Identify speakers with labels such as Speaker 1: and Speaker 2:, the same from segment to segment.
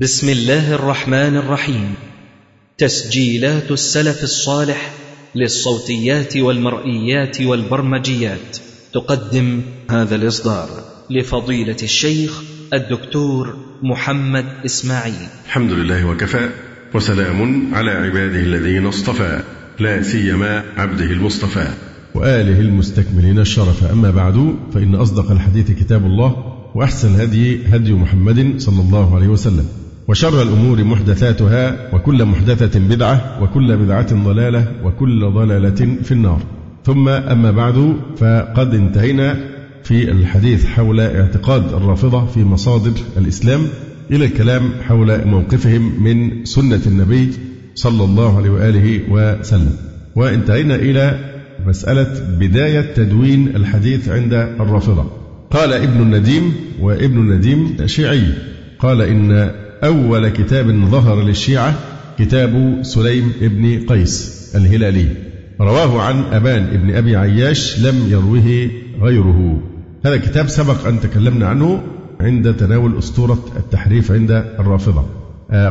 Speaker 1: بسم الله الرحمن الرحيم. تسجيلات السلف الصالح للصوتيات والمرئيات والبرمجيات. تقدم هذا الإصدار لفضيلة الشيخ الدكتور محمد إسماعيل.
Speaker 2: الحمد لله وكفى وسلام على عباده الذين اصطفى لا سيما عبده المصطفى.
Speaker 3: وآله المستكملين الشرف. أما بعد فإن أصدق الحديث كتاب الله وأحسن الهدي هدي محمد صلى الله عليه وسلم. وشر الأمور محدثاتها وكل محدثة بدعة وكل بدعة ضلالة وكل ضلالة في النار. ثم أما بعد فقد انتهينا في الحديث حول اعتقاد الرافضة في مصادر الإسلام إلى الكلام حول موقفهم من سنة النبي صلى الله عليه وآله وسلم. وانتهينا إلى مسألة بداية تدوين الحديث عند الرافضة. قال ابن النديم وابن النديم شيعي. قال إن أول كتاب ظهر للشيعة كتاب سليم بن قيس الهلالي. رواه عن أبان ابن أبي عياش لم يروه غيره. هذا الكتاب سبق أن تكلمنا عنه عند تناول أسطورة التحريف عند الرافضة.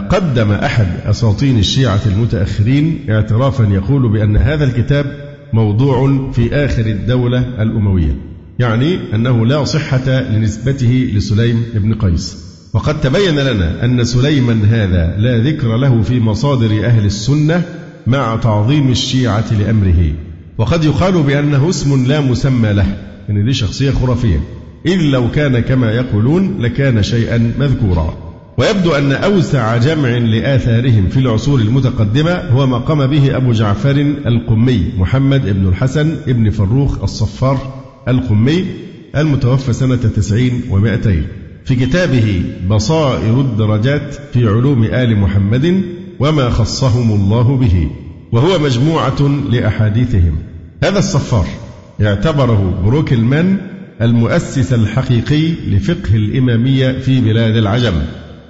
Speaker 3: قدم أحد أساطين الشيعة المتأخرين اعترافا يقول بأن هذا الكتاب موضوع في آخر الدولة الأموية يعني أنه لا صحة لنسبته لسليم بن قيس. وقد تبين لنا أن سليما هذا لا ذكر له في مصادر أهل السنة مع تعظيم الشيعة لأمره. وقد يقال بأنه اسم لا مسمى له يعني دي شخصية خرافية. إذ لو كان كما يقولون لكان شيئا مذكورا. ويبدو أن أوسع جمع لآثارهم في العصور المتقدمة هو ما قام به أبو جعفر القمي محمد بن الحسن بن فروخ الصفار القمي المتوفى سنة تسعين ومائتين. في كتابه بصائر الدرجات في علوم آل محمد وما خصهم الله به وهو مجموعة لأحاديثهم. هذا الصفار اعتبره بروكلمان المؤسس الحقيقي لفقه الإمامية في بلاد العجم.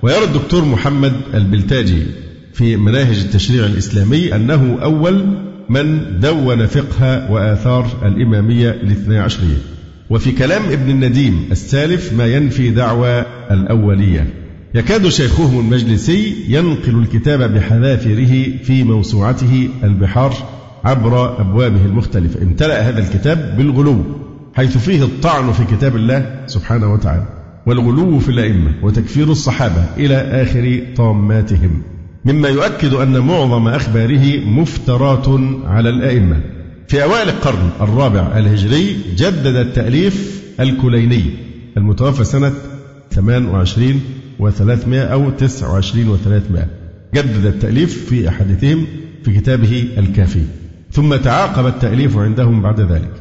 Speaker 3: ويرى الدكتور محمد البلتاجي في مناهج التشريع الإسلامي أنه أول من دون فقه وآثار الإمامية الاثنى عشرية. وفي كلام ابن النديم السالف ما ينفي دعوى الأولية. يكاد شيخهم المجلسي ينقل الكتاب بحذافره في موسوعته البحار عبر أبوابه المختلفة. امتلأ هذا الكتاب بالغلو حيث فيه الطعن في كتاب الله سبحانه وتعالى والغلو في الأئمة وتكفير الصحابة إلى آخر طاماتهم. مما يؤكد أن معظم أخباره مفترات على الأئمة. في أوائل القرن الرابع الهجري جدد التأليف الكليني المتوفى سنة 28 و300 أو 29 و300 جدد التأليف في أحاديثهم في كتابه الكافي. ثم تعاقب التأليف عندهم بعد ذلك.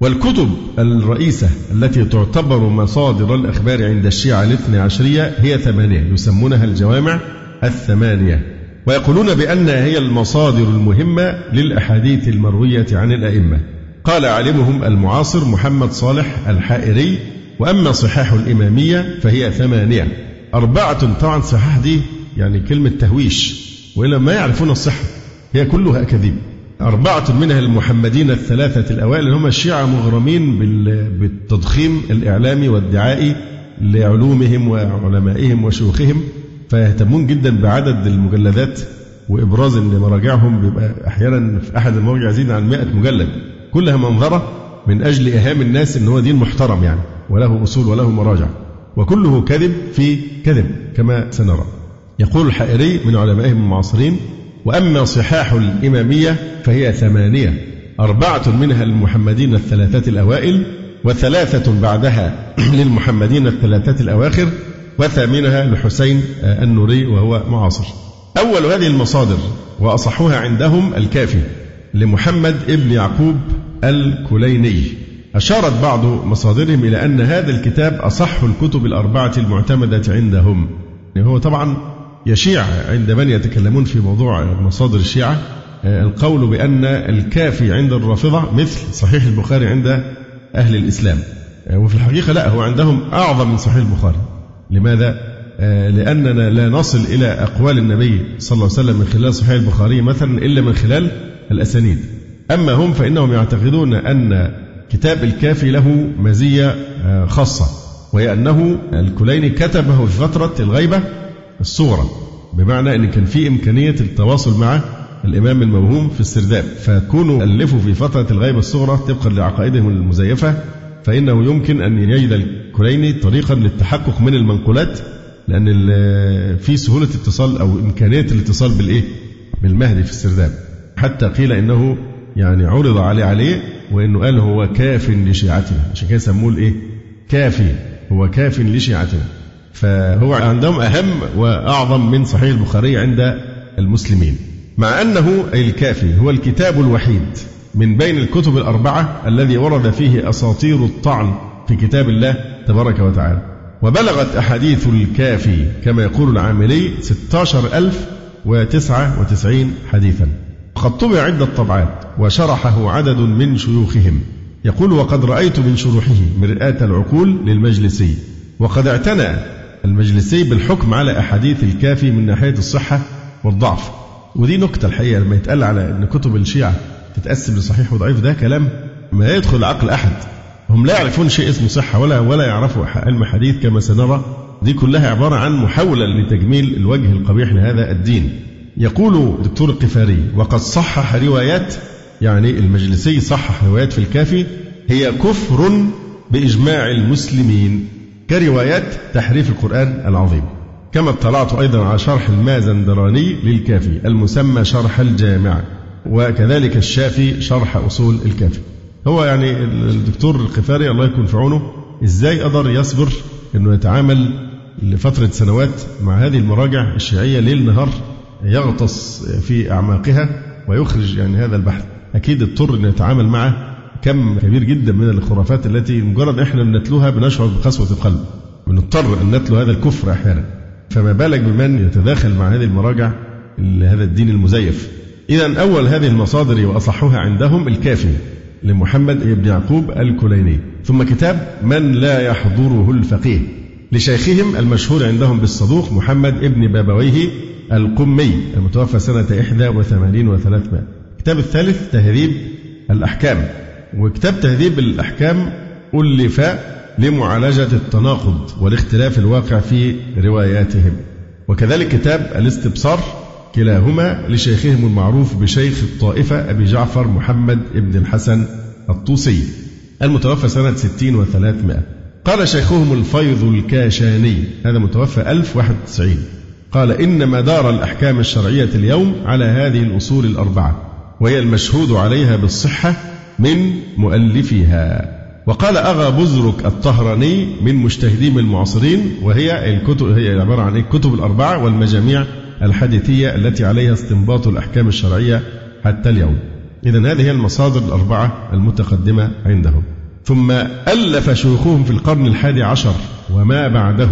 Speaker 3: والكتب الرئيسة التي تعتبر مصادر الأخبار عند الشيعة الاثنى عشرية هي ثمانية يسمونها الجوامع الثمانية. ويقولون بأنها هي المصادر المهمة للأحاديث المروية عن الأئمة. قال عالمهم المعاصر محمد صالح الحائري وأما صحاح الإمامية فهي ثمانية. أربعة طبعا صحاح دي يعني كلمة تهويش وإلا ما يعرفون الصحة. هي كلها أكاذيب. أربعة منها المحمدين الثلاثة الأوائل هم الشيعة مغرمين بالتضخيم الإعلامي والدعائي لعلومهم وعلمائهم وشيوخهم. فيهتمون جدا بعدد المجلدات وإبراز أن مراجعهم بيبقى أحيانا في أحد المواقع يزيد عن 100 مجلد. كلها منظرة من أجل إيهام الناس أن هو دين محترم يعني وله أصول وله مراجع. وكله كذب في كذب كما سنرى. يقول الحائري من علمائهم المعاصرين وأما صحاح الإمامية فهي ثمانية أربعة منها المحمدين الثلاثة الأوائل وثلاثة بعدها للمحمدين الثلاثة الأواخر وثامنها لحسين النوري وهو معاصر. أول هذه المصادر وأصحها عندهم الكافي لمحمد ابن يعقوب الكليني. أشارت بعض مصادرهم إلى أن هذا الكتاب أصح الكتب الأربعة المعتمدة عندهم. يعني هو طبعا يشيع عند من يتكلمون في موضوع مصادر الشيعة. القول بأن الكافي عند الرافضة مثل صحيح البخاري عند أهل الإسلام. وفي الحقيقة لا هو عندهم أعظم من صحيح البخاري. لماذا؟ لأننا لا نصل إلى أقوال النبي صلى الله عليه وسلم من خلال صحيح البخاري مثلا إلا من خلال الأسانيد أما هم فإنهم يعتقدون أن كتاب الكافي له مزية خاصة وهي أنه الكليني كتبه في فترة الغيبة الصغرى بمعنى أن كان في إمكانية التواصل مع الإمام الموهوم في السرداب فكونوا ألفوا في فترة الغيبة الصغرى طبقا لعقائدهم المزيفة فإنه يمكن أن يجد الكليني طريقا للتحقق من المنقولات لأن في سهولة اتصال أو إمكانية الاتصال بالإيه؟ بالمهدي في السرداب. حتى قيل إنه يعني عرض عليه عليه وإنه قال هو كاف لشيعتنا. عشان كده سموه الإيه؟ كافي. هو كاف لشيعتنا. فهو عندهم أهم وأعظم من صحيح البخاري عند المسلمين. مع أنه الكافي هو الكتاب الوحيد. من بين الكتب الأربعة الذي ورد فيه أساطير الطعن في كتاب الله تبارك وتعالى. وبلغت أحاديث الكافي كما يقول العاملي 16099 حديثا. قد طبع عدة طبعات وشرحه عدد من شيوخهم. يقول وقد رأيت من شروحه مرآة العقول للمجلسي. وقد اعتنى المجلسي بالحكم على أحاديث الكافي من ناحية الصحة والضعف. ودي نكتة الحقيقة لما يتقال على أن كتب الشيعة تتقسم لصحيح وضعيف. ده كلام ما يدخل عقل أحد. هم لا يعرفون شيء اسمه صحة ولا ولا يعرفوا علم حديث كما سنرى. دي كلها عبارة عن محاولة لتجميل الوجه القبيح لهذا الدين. يقول دكتور القفاري وقد صحح روايات يعني المجلسي صحح روايات في الكافي هي كفر بإجماع المسلمين كروايات تحريف القرآن العظيم. كما اطلعت أيضا على شرح المازندراني للكافي المسمى شرح الجامع. وكذلك الشافي شرح أصول الكافي. هو يعني الدكتور القفاري الله يكون في عونه إزاي قدر يصبر إنه يتعامل لفترة سنوات مع هذه المراجع الشيعية ليل نهار يغطس في أعماقها ويخرج يعني هذا البحث؟ أكيد اضطر أن يتعامل مع كم كبير جدا من الخرافات التي مجرد إحنا بنتلوها بنشعر بقسوة القلب. بنضطر أن نتلو هذا الكفر أحيانا. فما بالك بمن يتداخل مع هذه المراجع هذا الدين المزيف؟ إذا أول هذه المصادر وأصحها عندهم الكافي لمحمد بن يعقوب الكليني. ثم كتاب من لا يحضره الفقيه لشيخهم المشهور عندهم بالصدوق محمد ابن بابويه القمي المتوفى سنة 81 و300 الكتاب الثالث تهذيب الأحكام. وكتاب تهذيب الأحكام ألف لمعالجة التناقض والاختلاف الواقع في رواياتهم. وكذلك كتاب الاستبصار كلاهما لشيخهم المعروف بشيخ الطائفة أبي جعفر محمد بن الحسن الطوسي المتوفى سنة 60 وثلاثمائة. قال شيخهم الفيض الكاشاني هذا متوفى 1091 قال إن مدار الأحكام الشرعية اليوم على هذه الأصول الأربعة وهي المشهود عليها بالصحة من مؤلفها وقال أغا بزرك الطهراني من مجتهدين المعاصرين وهي الكتب هي عبارة عن الكتب الأربعة والمجاميع الحديثية التي عليها استنباط الأحكام الشرعية حتى اليوم. إذا هذه هي المصادر الأربعة المتقدمة عندهم. ثم ألف شيوخهم في القرن الحادي عشر وما بعده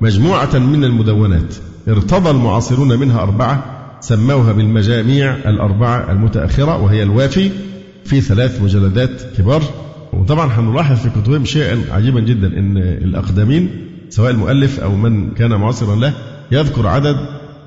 Speaker 3: مجموعة من المدونات. ارتضى المعاصرون منها أربعة سموها بالمجاميع الأربعة المتأخرة وهي الوافي. في ثلاث مجلدات كبار. وطبعا هنلاحظ في كتبهم شيئا عجيبا جدا إن الأقدمين سواء المؤلف أو من كان معاصرا له يذكر عدد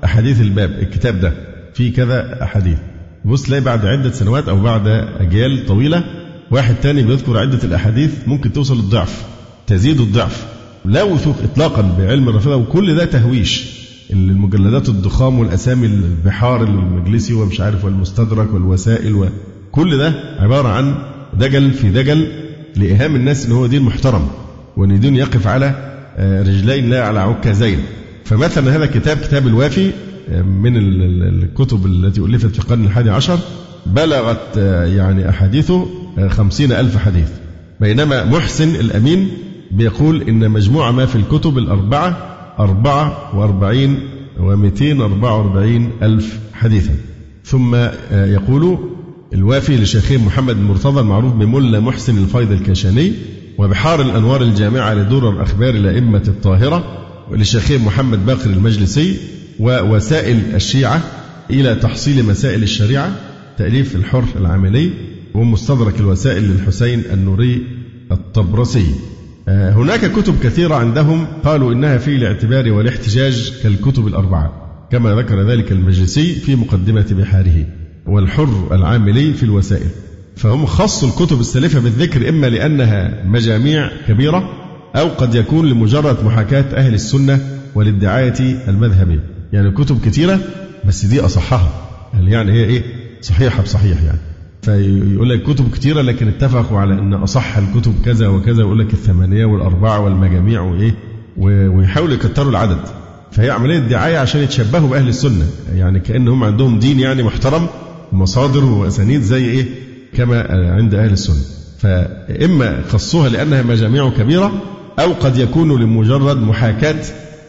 Speaker 3: أحاديث الباب الكتاب ده فيه كذا أحاديث. بص تلاقي بعد عدة سنوات أو بعد أجيال طويلة واحد تاني بيذكر عدة الأحاديث ممكن توصل للضعف تزيد الضعف. لا وثوق اطلاقا بعلم الرافضه وكل ده تهويش. المجلدات الضخام والأسامي البحار المجلسي ومش عارف والمستدرك والوسائل وكل ده عبارة عن دجل في دجل لايهام الناس إن هو دين محترم وإن دين يقف على آه، رجلين لا على عكازين. فمثلا هذا الكتاب كتاب الوافي آه، من الكتب التي ألفت في القرن الحادي عشر بلغت آه، يعني أحاديثه خمسين ألف حديث. بينما محسن الأمين بيقول إن مجموع ما في الكتب الأربعة أربعة وأربعين ومئتين أربعة وأربعين ألف حديثا. ثم يقول الوافي لشيخين محمد المرتضى المعروف بملا محسن الفيض الكاشاني وبحار الأنوار الجامعة لدرر أخبار الأئمة الطاهرة ولشيخين محمد باقر المجلسي ووسائل الشيعة إلى تحصيل مسائل الشريعة تأليف الحر العاملي ومستدرك الوسائل للحسين النوري الطبرسي. آه، هناك كتب كثيرة عندهم قالوا إنها في الاعتبار والاحتجاج كالكتب الأربعة كما ذكر ذلك المجلسي في مقدمة بحاره والحر العاملي في الوسائل. فهم خصوا الكتب السالفة بالذكر إما لأنها مجاميع كبيرة أو قد يكون لمجرد محاكاة أهل السنة وللدعاية المذهبية. يعني كتب كثيرة بس دي أصحها. يعني هي إيه؟ صحيحة بصحيح يعني. فيقول لك كتب كثيرة لكن اتفقوا على أن أصح الكتب كذا وكذا ويقول لك الثمانية والأربعة والمجاميع وإيه؟ ويحاولوا يكتروا العدد. فهي عملية دعاية عشان يتشبهوا بأهل السنة. يعني كأنهم عندهم دين يعني محترم ومصادر وأسانيد زي إيه؟ كما عند أهل السنة. فإما خصوها لأنها مجاميع كبيرة أو قد يكون لمجرد محاكاة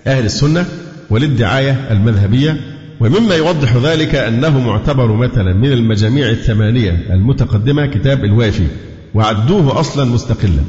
Speaker 3: أهل السنة وللدعاية المذهبية ومما يوضح ذلك أنه معتبر مثلا من المجاميع الثمانية المتقدمة كتاب الوافي وعدوه أصلا مستقلا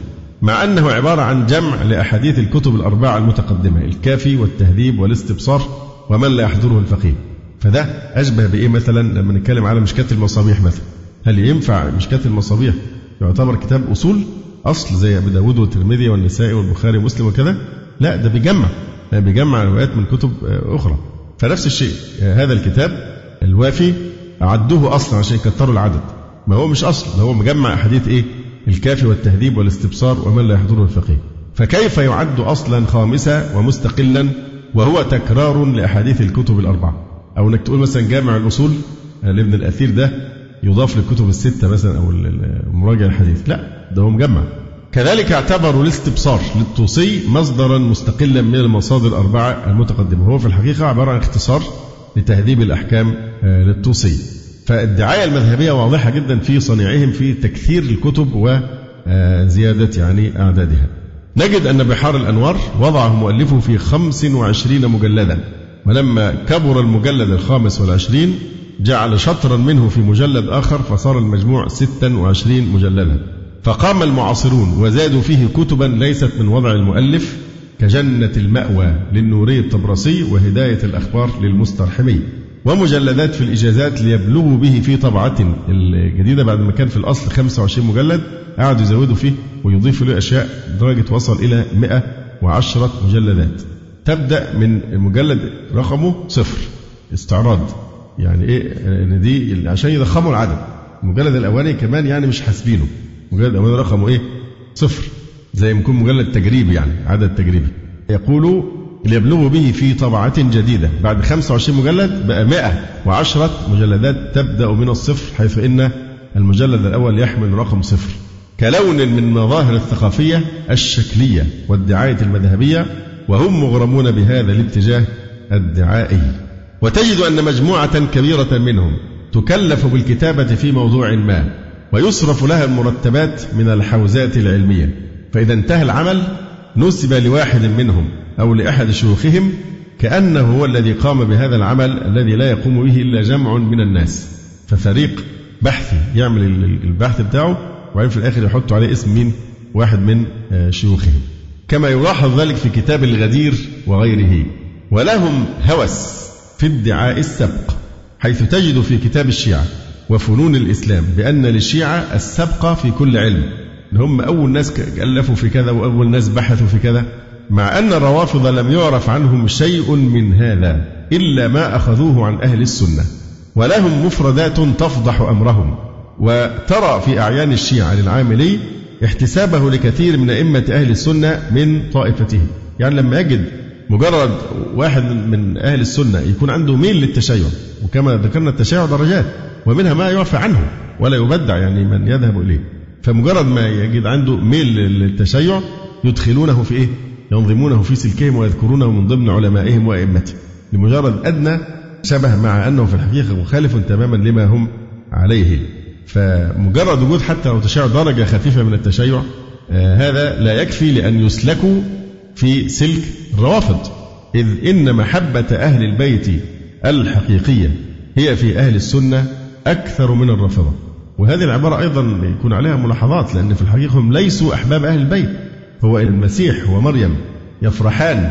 Speaker 3: مع أنه عبارة عن جمع لأحاديث الكتب الأربعة المتقدمة الكافي والتهذيب والاستبصار ومن لا يحضره الفقيه. فده أشبه بإيه مثلا؟ لما نتكلم على مشكاة المصابيح مثلا. هل ينفع مشكاة المصابيح؟ يعتبر كتاب أصول أصل زي أبي داود والترمذي والنسائي والبخاري ومسلم وكذا. لا ده بيجمع. بيجمع روايات من كتب أخرى. فنفس الشيء هذا الكتاب الوافي عدوه أصلا عشان يكتروا العدد. ما هو مش أصل ده هو مجمع أحاديث إيه؟ الكافي والتهذيب والاستبصار ومن لا يحضره الفقيه. فكيف يعد أصلا خامسا ومستقلا وهو تكرار لأحاديث الكتب الأربعة؟ أو أنك تقول مثلا جامع الأصول لابن الأثير ده يضاف للكتب الستة مثلا أو المراجع الحديث لا. ده هو مجمع. كذلك اعتبروا الاستبصار للطوسي مصدرا مستقلا من المصادر الأربعة المتقدمة. هو في الحقيقة عبارة عن اختصار لتهذيب الأحكام آه، للطوسي فالدعاية المذهبية واضحة جدا في صنيعهم في تكثير الكتب وزيادة يعني أعدادها. نجد أن بحار الأنوار وضعه مؤلفه في 25 مجلدا. ولما كبر المجلد الخامس والعشرين جعل شطرا منه في مجلد آخر فصار المجموع 26 مجلدا. فقام المعاصرون وزادوا فيه كتبا ليست من وضع المؤلف كجنة المأوى للنوري الطبرسي وهداية الأخبار للمسترحمي. ومجلدات في الإجازات ليبلغوا به في طبعة الجديدة بعد ما كان في الأصل 25 مجلد قعدوا يزودوا فيه ويضيفوا له أشياء لدرجة وصل إلى 110 مجلدات. تبدأ من المجلد رقمه صفر. استعراض. يعني إيه إن دي عشان يضخموا العدد. المجلد الأولاني كمان يعني مش حاسبينه. المجلد الأولاني رقمه إيه؟ صفر. زي ما يكون مجلد تجريبي يعني عدد تجريبي يقول ليبلغوا به في طبعة جديدة. بعد 25 مجلد بقى 110 مجلدات تبدأ من الصفر حيث إن المجلد الأول يحمل رقم صفر. كلون من مظاهر الثقافية الشكلية والدعاية المذهبية وهم مغرمون بهذا الاتجاه الدعائي. وتجد أن مجموعة كبيرة منهم تكلف بالكتابة في موضوع ما ويصرف لها المرتبات من الحوزات العلمية. فإذا انتهى العمل نسب لواحد منهم أو لأحد شيوخهم كأنه هو الذي قام بهذا العمل الذي لا يقوم به إلا جمع من الناس. ففريق بحثي يعمل البحث بتاعه وبعدين في الآخر يحط عليه اسم مين؟ واحد من آه، شيوخهم. كما يلاحظ ذلك في كتاب الغدير وغيره. ولهم هوس. في ادعاء السبق حيث تجد في كتاب الشيعة وفنون الإسلام بأن للشيعة السبق في كل علم. هم أول ناس ألفوا في كذا وأول ناس بحثوا في كذا. مع أن الروافض لم يعرف عنهم شيء من هذا إلا ما أخذوه عن أهل السنة. ولهم مفردات تفضح أمرهم. وترى في أعيان الشيعة للعاملي احتسابه لكثير من أئمة أهل السنة من طائفته يعني لما يجد مجرد واحد من أهل السنة يكون عنده ميل للتشيع. وكما ذكرنا التشيع درجات ومنها ما يعفى عنه ولا يبدع يعني من يذهب إليه. فمجرد ما يجد عنده ميل للتشيع يدخلونه في إيه؟ ينظمونه في سلكهم ويذكرونه من ضمن علمائهم وأئمتهم. لمجرد أدنى شبه مع أنه في الحقيقة مخالف تماما لما هم عليه. فمجرد وجود حتى لو تشيع درجة خفيفة من التشيع آه هذا لا يكفي لأن يسلكوا في سلك الروافض. إذ إن محبة أهل البيت الحقيقية هي في أهل السنة أكثر من الرافضة. وهذه العبارة أيضا يكون عليها ملاحظات لأن في الحقيقة هم ليسوا أحباب أهل البيت. هو المسيح ومريم يفرحان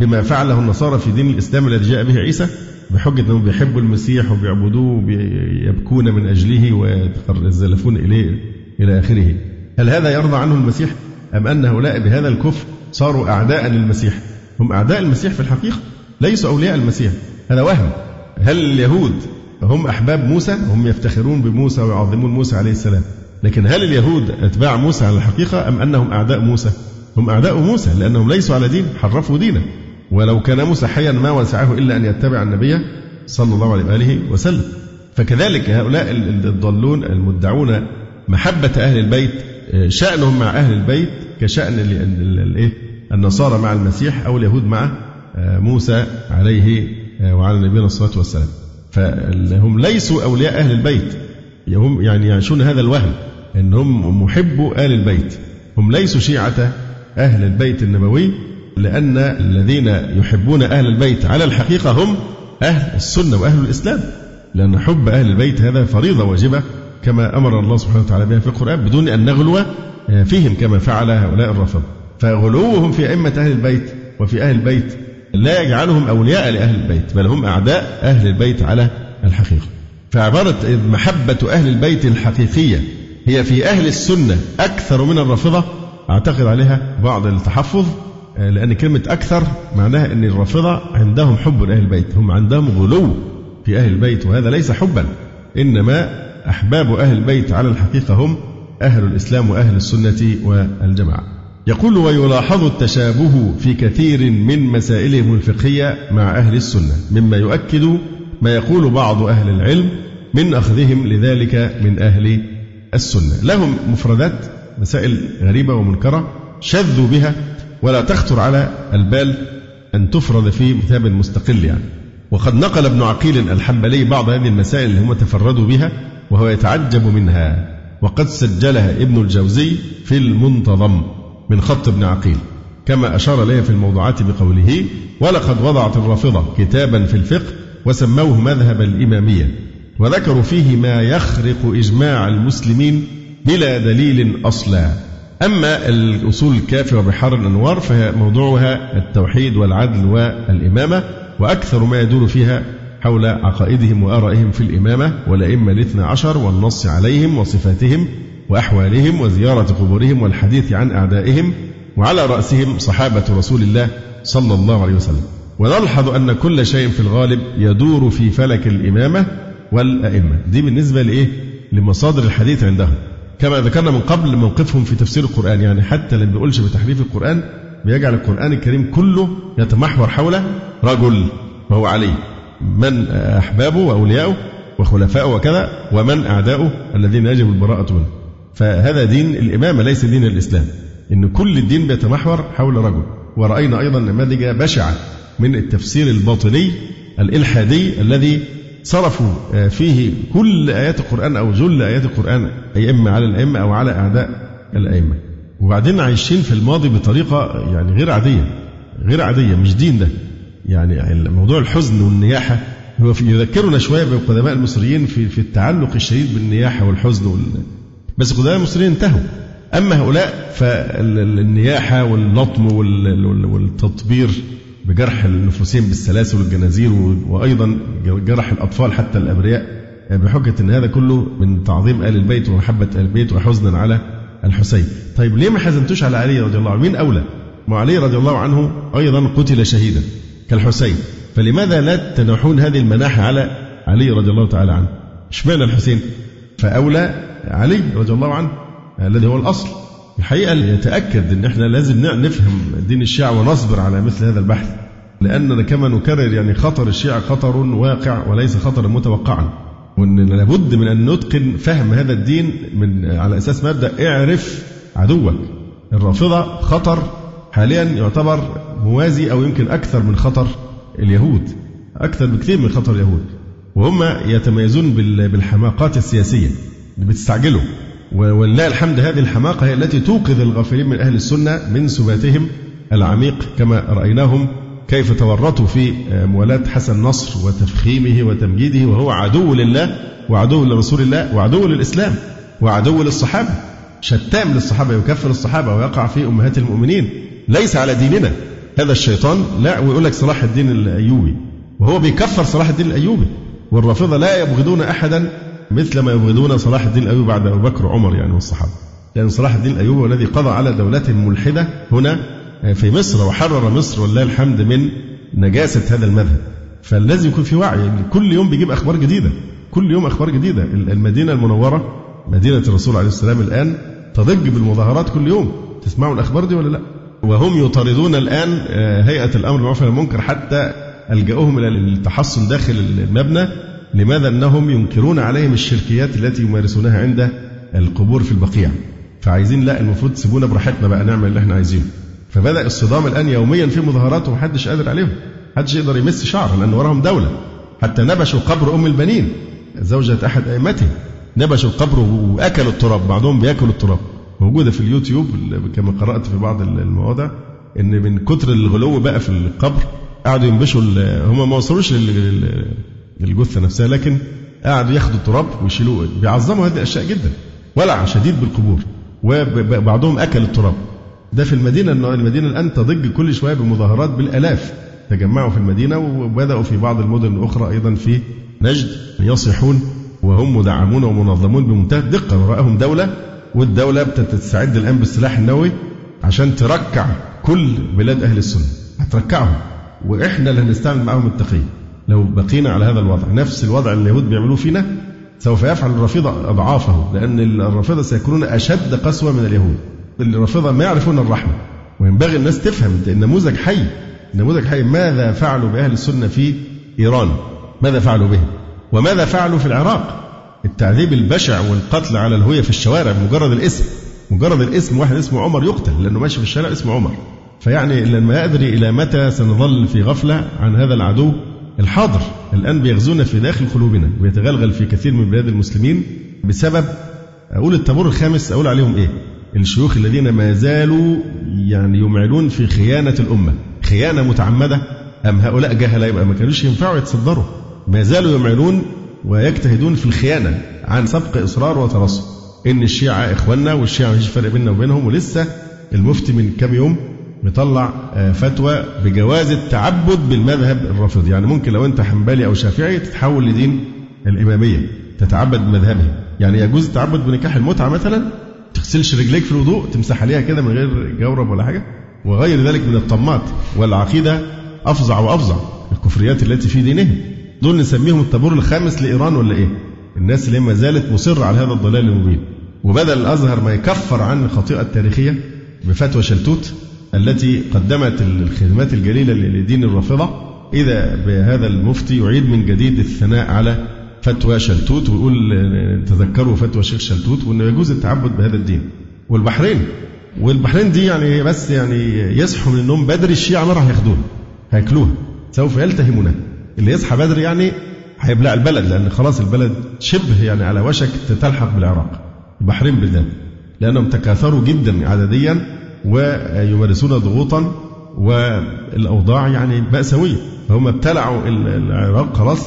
Speaker 3: بما فعله النصارى في دين الإسلام الذي جاء به عيسى بحجة أنهم بيحبوا المسيح وبيعبدوه ويبكون من أجله ويتزلفون إليه إلى آخره. هل هذا يرضى عنه المسيح أم أن هؤلاء بهذا الكفر صاروا أعداء للمسيح. هم أعداء المسيح في الحقيقة ليسوا أولياء المسيح. هذا وهم. هل اليهود هم أحباب موسى؟ هم يفتخرون بموسى ويعظمون موسى عليه السلام. لكن هل اليهود أتباع موسى على الحقيقة أم أنهم أعداء موسى؟ هم أعداء موسى لأنهم ليسوا على دين حرفوا دينه. ولو كان موسى حيا ما وسعه إلا أن يتبع النبي صلى الله عليه وآله وسلم. فكذلك هؤلاء الضالون المدعون محبة أهل البيت شأنهم مع أهل البيت كشأن الإيه النصارى مع المسيح أو اليهود مع موسى عليه وعلى نبينا الصلاة والسلام. فهم ليسوا أولياء أهل البيت. هم يعني يعيشون هذا الوهم أنهم محبوا آل البيت. هم ليسوا شيعة أهل البيت النبوي لأن الذين يحبون أهل البيت على الحقيقة هم أهل السنة وأهل الإسلام. لأن حب أهل البيت هذا فريضة واجبة كما أمر الله سبحانه وتعالى بها في القرآن بدون أن نغلو فيهم كما فعل هؤلاء الرافضة. فغلوهم في أئمة أهل البيت وفي أهل البيت. لا يجعلهم أولياء لأهل البيت بل هم أعداء أهل البيت على الحقيقة. فعبارة محبة أهل البيت الحقيقية هي في أهل السنة أكثر من الرافضة. أعتقد عليها بعض التحفظ لأن كلمة أكثر معناها أن الرافضة عندهم حب لأهل البيت هم عندهم غلو في أهل البيت وهذا ليس حبا. إنما أحباب أهل البيت على الحقيقة هم أهل الإسلام وأهل السنة والجماعة. يقول ويلاحظ التشابه في كثير من مسائلهم الفقهية مع أهل السنة مما يؤكد ما يقول بعض أهل العلم من أخذهم لذلك من أهل السنة. لهم مفردات مسائل غريبة ومنكرة شذوا بها ولا تخطر على البال أن تفرض في كتاب مستقل يعني. وقد نقل ابن عقيل الحنبلي بعض هذه المسائل اللي هم تفردوا بها وهو يتعجب منها. وقد سجلها ابن الجوزي في المنتظم. من خط ابن عقيل. كما أشار إليه في الموضوعات بقوله ولقد وضعت الرافضة كتابا في الفقه وسموه مذهب الإمامية وذكروا فيه ما يخرق إجماع المسلمين بلا دليل أصلا. أما الأصول الكافية وبحار الأنوار فهي موضوعها التوحيد والعدل والإمامة وأكثر ما يدور فيها حول عقائدهم وآرائهم في الإمامة والأئمة الاثنى عشر والنص عليهم وصفاتهم وأحوالهم وزيارة قبورهم والحديث عن أعدائهم وعلى رأسهم صحابة رسول الله صلى الله عليه وسلم. ونلحظ أن كل شيء في الغالب يدور في فلك الإمامة والأئمة. دي بالنسبة لإيه؟ لمصادر الحديث عندهم. كما ذكرنا من قبل موقفهم في تفسير القرآن. يعني حتى اللي بيقولش بتحريف القرآن بيجعل القرآن الكريم كله يتمحور حول رجل وهو علي. من أحبابه وأولياؤه وخلفائه وكذا ومن أعداؤه الذين يجب البراءة منه. فهذا دين الإمامة ليس دين الإسلام. إن كل الدين بيتمحور حول رجل. ورأينا أيضا نماذج بشعة من التفسير الباطني الإلحادي الذي صرفوا آه، فيه كل آيات القرآن أو جل آيات القرآن أي إما على الأئمة أو على أعداء الأئمة. وبعدين عايشين في الماضي بطريقة يعني غير عادية غير عادية مش دين ده. يعني موضوع الحزن والنياحة هو يذكرنا شوية بقدماء المصريين في في التعلق الشديد بالنياحة والحزن وال... بس قدماء المصريين انتهوا. أما هؤلاء فالنياحة واللطم والتطبير بجرح النفوسين بالسلاسل والجنازير وأيضا جرح الأطفال حتى الأبرياء بحجة أن هذا كله من تعظيم آل البيت ومحبة آل البيت وحزنا على الحسين. طيب ليه ما حزنتوش على علي رضي الله عنه؟ مين أولى؟ ما علي رضي الله عنه أيضا قتل شهيدا كالحسين. فلماذا لا تنحون هذه المناحة على علي رضي الله تعالى عنه؟ اشمعنى الحسين؟ فأولى علي رضي الله عنه الذي هو الأصل. الحقيقة يتأكد أن إحنا لازم نفهم دين الشيعة ونصبر على مثل هذا البحث. لأننا كما نكرر يعني خطر الشيعة خطر واقع وليس خطرا متوقعا. وأن لابد من أن نتقن فهم هذا الدين من على أساس مبدأ اعرف عدوك. الرافضة خطر حاليا يعتبر موازي أو يمكن أكثر من خطر اليهود. أكثر بكثير من خطر اليهود. وهم يتميزون بالحماقات السياسية بتستعجلوا ولله الحمد هذه الحماقة هي التي توقظ الغافلين من أهل السنة من سباتهم العميق كما رأيناهم كيف تورطوا في موالاة حسن نصر وتفخيمه وتمجيده وهو عدو لله وعدو لرسول الله وعدو للإسلام وعدو للصحابة شتام للصحابة يكفر الصحابة ويقع في أمهات المؤمنين. ليس على ديننا. هذا الشيطان لا ويقول لك صلاح الدين الأيوبي وهو بيكفر صلاح الدين الأيوبي. والرافضة لا يبغضون أحدا مثل ما يبغضون صلاح الدين الأيوبي بعد أبو بكر وعمر يعني والصحابة. لأن صلاح الدين الأيوبي الذي قضى على دولة ملحدة هنا في مصر وحرر مصر ولله الحمد من نجاسة هذا المذهب. فلازم يكون في وعي كل يوم بيجيب أخبار جديدة. كل يوم أخبار جديدة. المدينة المنورة مدينة الرسول عليه السلام الآن تضج بالمظاهرات كل يوم. تسمعوا الأخبار دي ولا لا؟ وهم يطاردون الآن آه، هيئة الأمر بالمعروف والمنكر حتى ألجأوهم إلى التحصن داخل المبنى لماذا أنهم ينكرون عليهم الشركيات التي يمارسونها عند القبور في البقيع؟ فعايزين لا المفروض تسيبونا براحتنا بقى نعمل اللي إحنا عايزينه. فبدأ الصدام الآن يوميا في مظاهرات ومحدش قادر عليهم. محدش يقدر يمس شعر لأن وراهم دولة. حتى نبشوا قبر أم البنين زوجة أحد أئمتهم. نبشوا القبر وأكلوا التراب بعضهم بيأكلوا التراب. موجودة في اليوتيوب كما قرأت في بعض المواضع إن من كتر الغلو بقى في القبر قعدوا ينبشوا هم ما وصلوش للجثة نفسها لكن قعدوا ياخدوا التراب ويشيلوه بيعظموا هذه الأشياء جدا ولع شديد بالقبور وبعضهم أكل التراب. ده في المدينة المدينة الآن تضج كل شوية بمظاهرات بالآلاف. تجمعوا في المدينة وبدأوا في بعض المدن الأخرى أيضا في نجد يصيحون وهم مدعمون ومنظمون بمنتهى الدقة. وراءهم دولة والدولة بتستعد الآن بالسلاح النووي عشان تركع كل بلاد أهل السنة. هتركعهم. وإحنا اللي هنستعمل معاهم التقية لو بقينا على هذا الوضع نفس الوضع اللي اليهود بيعملوه فينا سوف يفعل الرافضة أضعافه لأن الرافضة سيكونون أشد قسوة من اليهود. الرافضة ما يعرفون الرحمة وينبغي الناس تفهم النموذج حي. نموذج حي. ماذا فعلوا بأهل السنة في إيران؟ ماذا فعلوا به وماذا فعلوا في العراق؟ التعذيب البشع والقتل على الهوية في الشوارع مجرد الاسم. مجرد الاسم واحد اسمه عمر يقتل لأنه ماشي في الشارع اسمه عمر. فيعني لما أدري إلى متى سنظل في غفلة عن هذا العدو الحاضر؟ الآن بيغزونا في داخل قلوبنا ويتغلغل في كثير من بلاد المسلمين بسبب أقول الطابور الخامس أقول عليهم إيه؟ الشيوخ الذين ما زالوا يعني يمعلون في خيانة الأمة. خيانة متعمدة. أم هؤلاء جهلة؟ يبقى ما كانوش ينفعوا يتصدروا. ما زالوا يمعلون ويجتهدون في الخيانة عن سبق إصرار وترصد. إن الشيعة إخواننا والشيعة مفيش فرق بيننا وبينهم ولسه المفتي من كام يوم مطلع آه، فتوى بجواز التعبد بالمذهب الرافضي يعني ممكن لو أنت حنبلي أو شافعي تتحول لدين الإمامية تتعبد بمذهبه. يعني يجوز التعبد بنكاح المتعة مثلا؟ تغسلش رجليك في الوضوء تمسح عليها كده من غير جورب ولا حاجة؟ وغير ذلك من الطمات والعقيدة أفظع وأفظع الكفريات التي في دينهم. دول نسميهم الطابور الخامس لإيران ولا إيه؟ الناس اللي ما زالت مصرة على هذا الضلال المبين. وبدل الأزهر ما يكفر عن الخطيئة التاريخية بفتوى شلتوت التي قدمت الخدمات الجليلة لدين الرافضة. إذا بهذا المفتي يعيد من جديد الثناء على فتوى شلتوت ويقول تذكروا فتوى شيخ شلتوت وأنه يجوز التعبد بهذا الدين. والبحرين والبحرين دي يعني بس يعني يصحوا من النوم بدري الشيعة ما راح ياخدوها هياكلوها سوف يلتهمونها اللي يصحى بدري يعني هيبلع البلد لأن خلاص البلد شبه يعني على وشك تلحق بالعراق. البحرين بالذات. لأنهم تكاثروا جدا عدديا ويمارسون ضغوطا والأوضاع يعني مأساوية. فهم ابتلعوا العراق خلاص.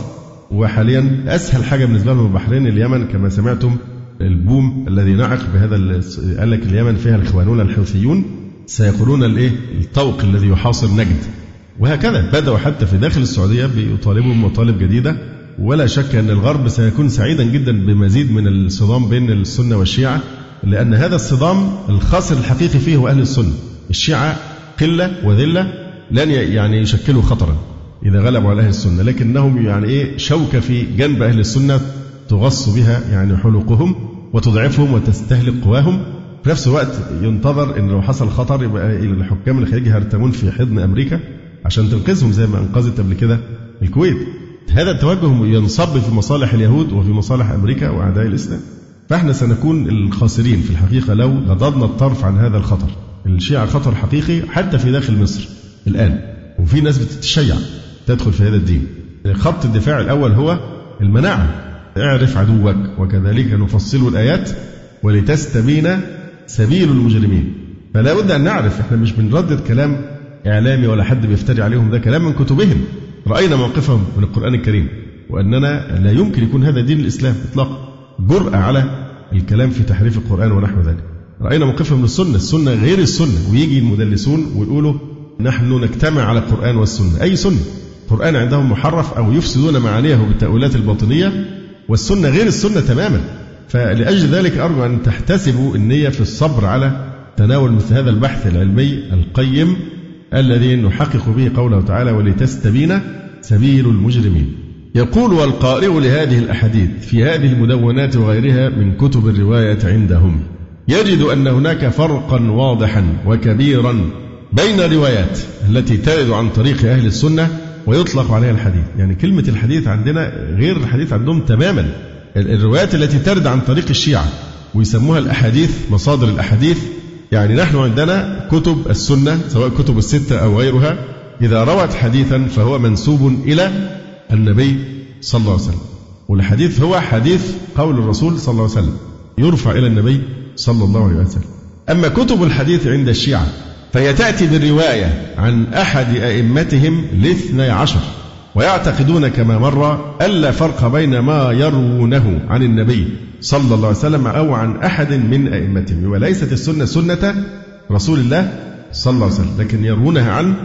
Speaker 3: وحاليا أسهل حاجة بالنسبة لهم البحرين اليمن كما سمعتم البوم الذي نعق بهذا قال لك اليمن فيها الإخوانون الحوثيون. سيقولون الإيه؟ الطوق الذي يحاصر نجد. وهكذا بدأوا حتى في داخل السعودية بيطالبوا بمطالب جديدة. ولا شك أن الغرب سيكون سعيدا جدا بمزيد من الصدام بين السنة والشيعة. لأن هذا الصدام الخاسر الحقيقي فيه هو أهل السنة الشيعة قلة وذلة لن يعني يشكلوا خطرا إذا غلبوا على أهل السنة لكنهم يعني إيه شوكة في جنب أهل السنة تغص بها يعني حلقهم وتضعفهم وتستهلك قواهم في نفس الوقت ينتظر إن لو حصل خطر يبقى الحكام الخليج هيرتمون في حضن أمريكا عشان تنقذهم زي ما أنقذت قبل كده الكويت. هذا التوجه ينصب في مصالح اليهود وفي مصالح أمريكا وأعداء الإسلام. فإحنا سنكون الخاسرين في الحقيقة لو غضضنا الطرف عن هذا الخطر. الشيعة خطر حقيقي حتى في داخل مصر الآن. وفي ناس بتتشيع تدخل في هذا الدين. خط الدفاع الأول هو المناعة. اعرف عدوك وكذلك نفصل الآيات ولتستبين سبيل المجرمين. فلا بد أن نعرف إحنا مش بنردد كلام إعلامي ولا حد بيفتري عليهم ده كلام من كتبهم رأينا موقفهم من القرآن الكريم وأننا لا يمكن يكون هذا دين الإسلام إطلاقا جرأة على الكلام في تحريف القرآن ونحو ذلك. رأينا موقفهم من السنة السنة غير السنة. ويجي المدلسون ويقولوا نحن نجتمع على القرآن والسنة. أي سنة؟ القرآن عندهم محرف أو يفسدون معانيه بالتأويلات الباطنية والسنة غير السنة تماما. فلأجل ذلك أرجو أن تحتسبوا النية في الصبر على تناول مثل هذا البحث العلمي القيم الذي نحقق به قوله تعالى ولتستبين سبيل المجرمين. يقول والقارئ لهذه الأحاديث في هذه المدونات وغيرها من كتب الرواية عندهم يجد أن هناك فرقا واضحا وكبيرا بين الروايات التي ترد عن طريق أهل السنة ويطلق عليها الحديث. يعني كلمة الحديث عندنا غير الحديث عندهم تماما. الروايات التي ترد عن طريق الشيعة ويسموها الأحاديث مصادر الأحاديث يعني نحن عندنا كتب السنة سواء كتب الستة أو غيرها إذا روت حديثا فهو منسوب إلى النبي صلى الله عليه وسلم. والحديث هو حديث قول الرسول صلى الله عليه وسلم. يرفع إلى النبي صلى الله عليه وسلم. أما كتب الحديث عند الشيعة فهي تأتي بالرواية عن أحد أئمتهم الاثني عشر ويعتقدون كما مر ألا فرق بين ما يروونه عن النبي صلى الله عليه وسلم أو عن أحد من أئمتهم. وليست السنة سنة رسول الله صلى الله عليه وسلم لكن يروونها عن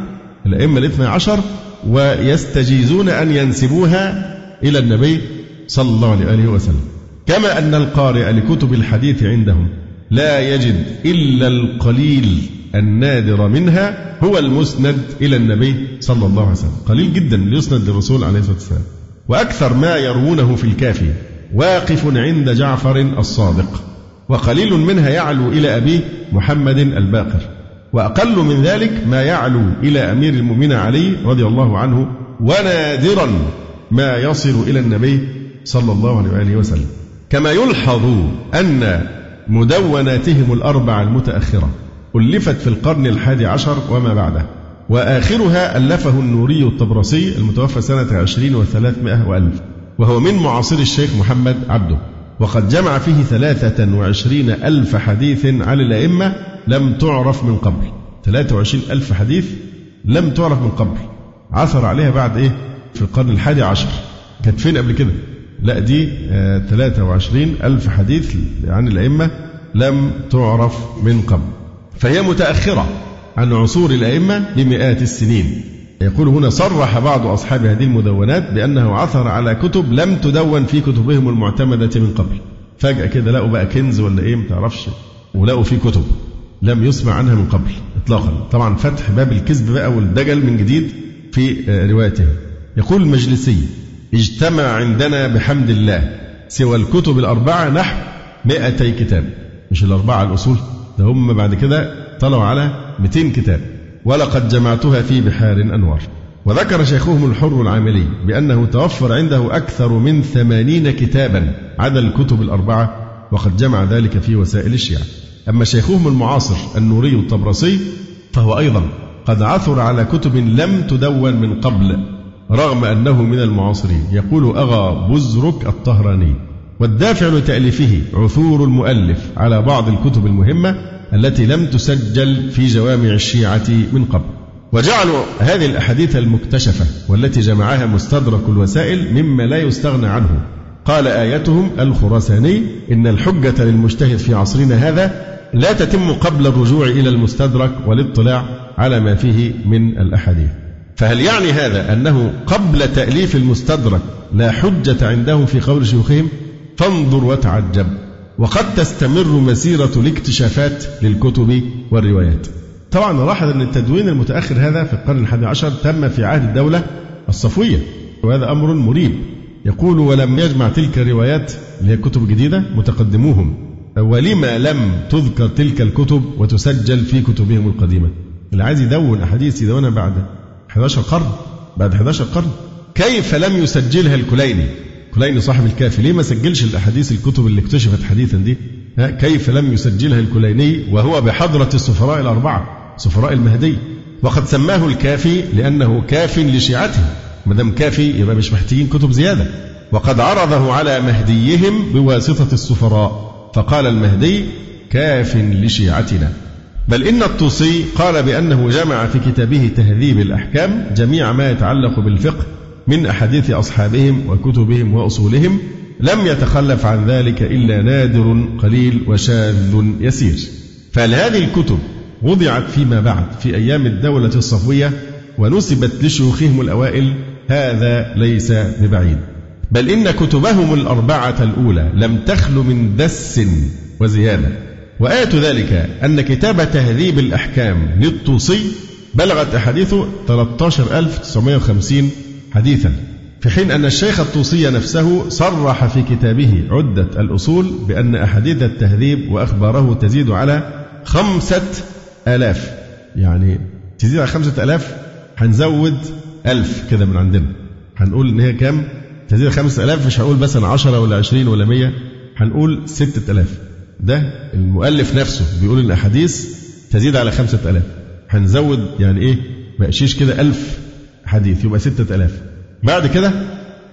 Speaker 3: الأئمة الاثنى عشر ويستجيزون أن ينسبوها إلى النبي صلى الله عليه وسلم. كما أن القارئ لكتب الحديث عندهم لا يجد إلا القليل النادر منها هو المسند إلى النبي صلى الله عليه وسلم. قليل جدا يسند للرسول عليه الصلاة والسلام. وأكثر ما يروونه في الكافي واقف عند جعفر الصادق وقليل منها يعلو إلى أبيه محمد الباقر. وأقل من ذلك ما يعلو إلى أمير المؤمنين علي رضي الله عنه ونادرا ما يصل إلى النبي صلى الله عليه وآله وسلم. كما يلحظ أن مدوناتهم الأربعة المتأخرة ألفت في القرن الحادي عشر وما بعده وآخرها ألفه النوري الطبرسي المتوفى سنة عشرين وثلاثمائة وألف وهو من معاصر الشيخ محمد عبده. وقد جمع فيه ثلاثة وعشرين ألف حديث على الأئمة لم تعرف من قبل. 23 ألف حديث لم تعرف من قبل. عثر عليها بعد إيه؟ في القرن الحادي عشر. كانت فين قبل كده؟ لا دي 23 آه، ألف حديث عن الأئمة لم تعرف من قبل. فهي متأخرة عن عصور الأئمة بمئات السنين. يقول هنا صرح بعض أصحاب هذه المدونات بأنه عثر على كتب لم تدون في كتبهم المعتمدة من قبل. فجأة كده لقوا بقى كنز ولا إيه؟ متعرفش ولقوا في كتب لم يسمع عنها من قبل إطلاقا. طبعا فتح باب الكذب بقى والدجل من جديد في روايته. يقول المجلسي اجتمع عندنا بحمد الله سوى الكتب الأربعة نحو 200 كتاب. مش الأربعة الأصول؟ ده هم بعد كده طلعوا على 200 كتاب. ولقد جمعتها في بحار أنوار. وذكر شيخهم الحر العاملي بأنه توفر عنده أكثر من ثمانين كتابا عدا الكتب الأربعة وقد جمع ذلك في وسائل الشيعة. أما شيخهم المعاصر النوري الطبرسي فهو أيضا قد عثر على كتب لم تدون من قبل رغم أنه من المعاصرين. يقول أغا بزرك الطهراني. والدافع لتأليفه عثور المؤلف على بعض الكتب المهمة التي لم تسجل في جوامع الشيعة من قبل. وجعلوا هذه الأحاديث المكتشفة والتي جمعها مستدرك الوسائل مما لا يستغنى عنه. قال آيتهم الخراساني إن الحجة للمجتهد في عصرنا هذا لا تتم قبل الرجوع إلى المستدرك والاطلاع على ما فيه من الأحاديث. فهل يعني هذا أنه قبل تأليف المستدرك لا حجة عندهم في قول شيوخهم؟ فانظر وتعجب. وقد تستمر مسيرة الاكتشافات للكتب والروايات. طبعا نلاحظ أن التدوين المتأخر هذا في القرن الحادي عشر تم في عهد الدولة الصفوية وهذا أمر مريب. يقول ولم يجمع تلك الروايات اللي هي كتب جديدة متقدموهم. ولما لم تذكر تلك الكتب وتسجل في كتبهم القديمة. اللي عايز يدون أحاديث يدونها بعد 11 قرن بعد 11 قرن. كيف لم يسجلها الكليني؟ كليني صاحب الكافي. ليه ما سجلش الأحاديث الكتب اللي اكتشفت حديثا دي؟ كيف لم يسجلها الكليني وهو بحضرة السفراء الأربعة سفراء المهدي. وقد سماه الكافي لأنه كاف لشيعته. ما دام كافي يبقى مش محتاجين كتب زيادة. وقد عرضه على مهديهم بواسطة السفراء. فقال المهدي كاف لشيعتنا. بل إن الطوسي قال بأنه جمع في كتابه تهذيب الأحكام جميع ما يتعلق بالفقه من أحاديث أصحابهم وكتبهم وأصولهم لم يتخلف عن ذلك إلا نادر قليل وشاذ يسير. فهل هذه الكتب وضعت فيما بعد في أيام الدولة الصفوية ونسبت لشيوخهم الأوائل هذا ليس ببعيد. بل إن كتبهم الأربعة الأولى لم تخل من دس وزيادة. وآية ذلك أن كتاب تهذيب الأحكام للطوسي بلغت أحاديثه 13950 حديثا. في حين أن الشيخ الطوسي نفسه صرح في كتابه عدة الأصول بأن أحاديث التهذيب وأخباره تزيد على خمسة آلاف. يعني تزيد على 5000 هنزود 1000 كده من عندنا. هنقول إن هي كام؟ تزيد على 5000 مش هقول مثلا 10 ولا 20 ولا 100 هنقول 6000 ده المؤلف نفسه بيقول إن الاحاديث تزيد على 5000 هنزود يعني إيه؟ بقشيش كده 1000 حديث يبقى 6000 بعد كده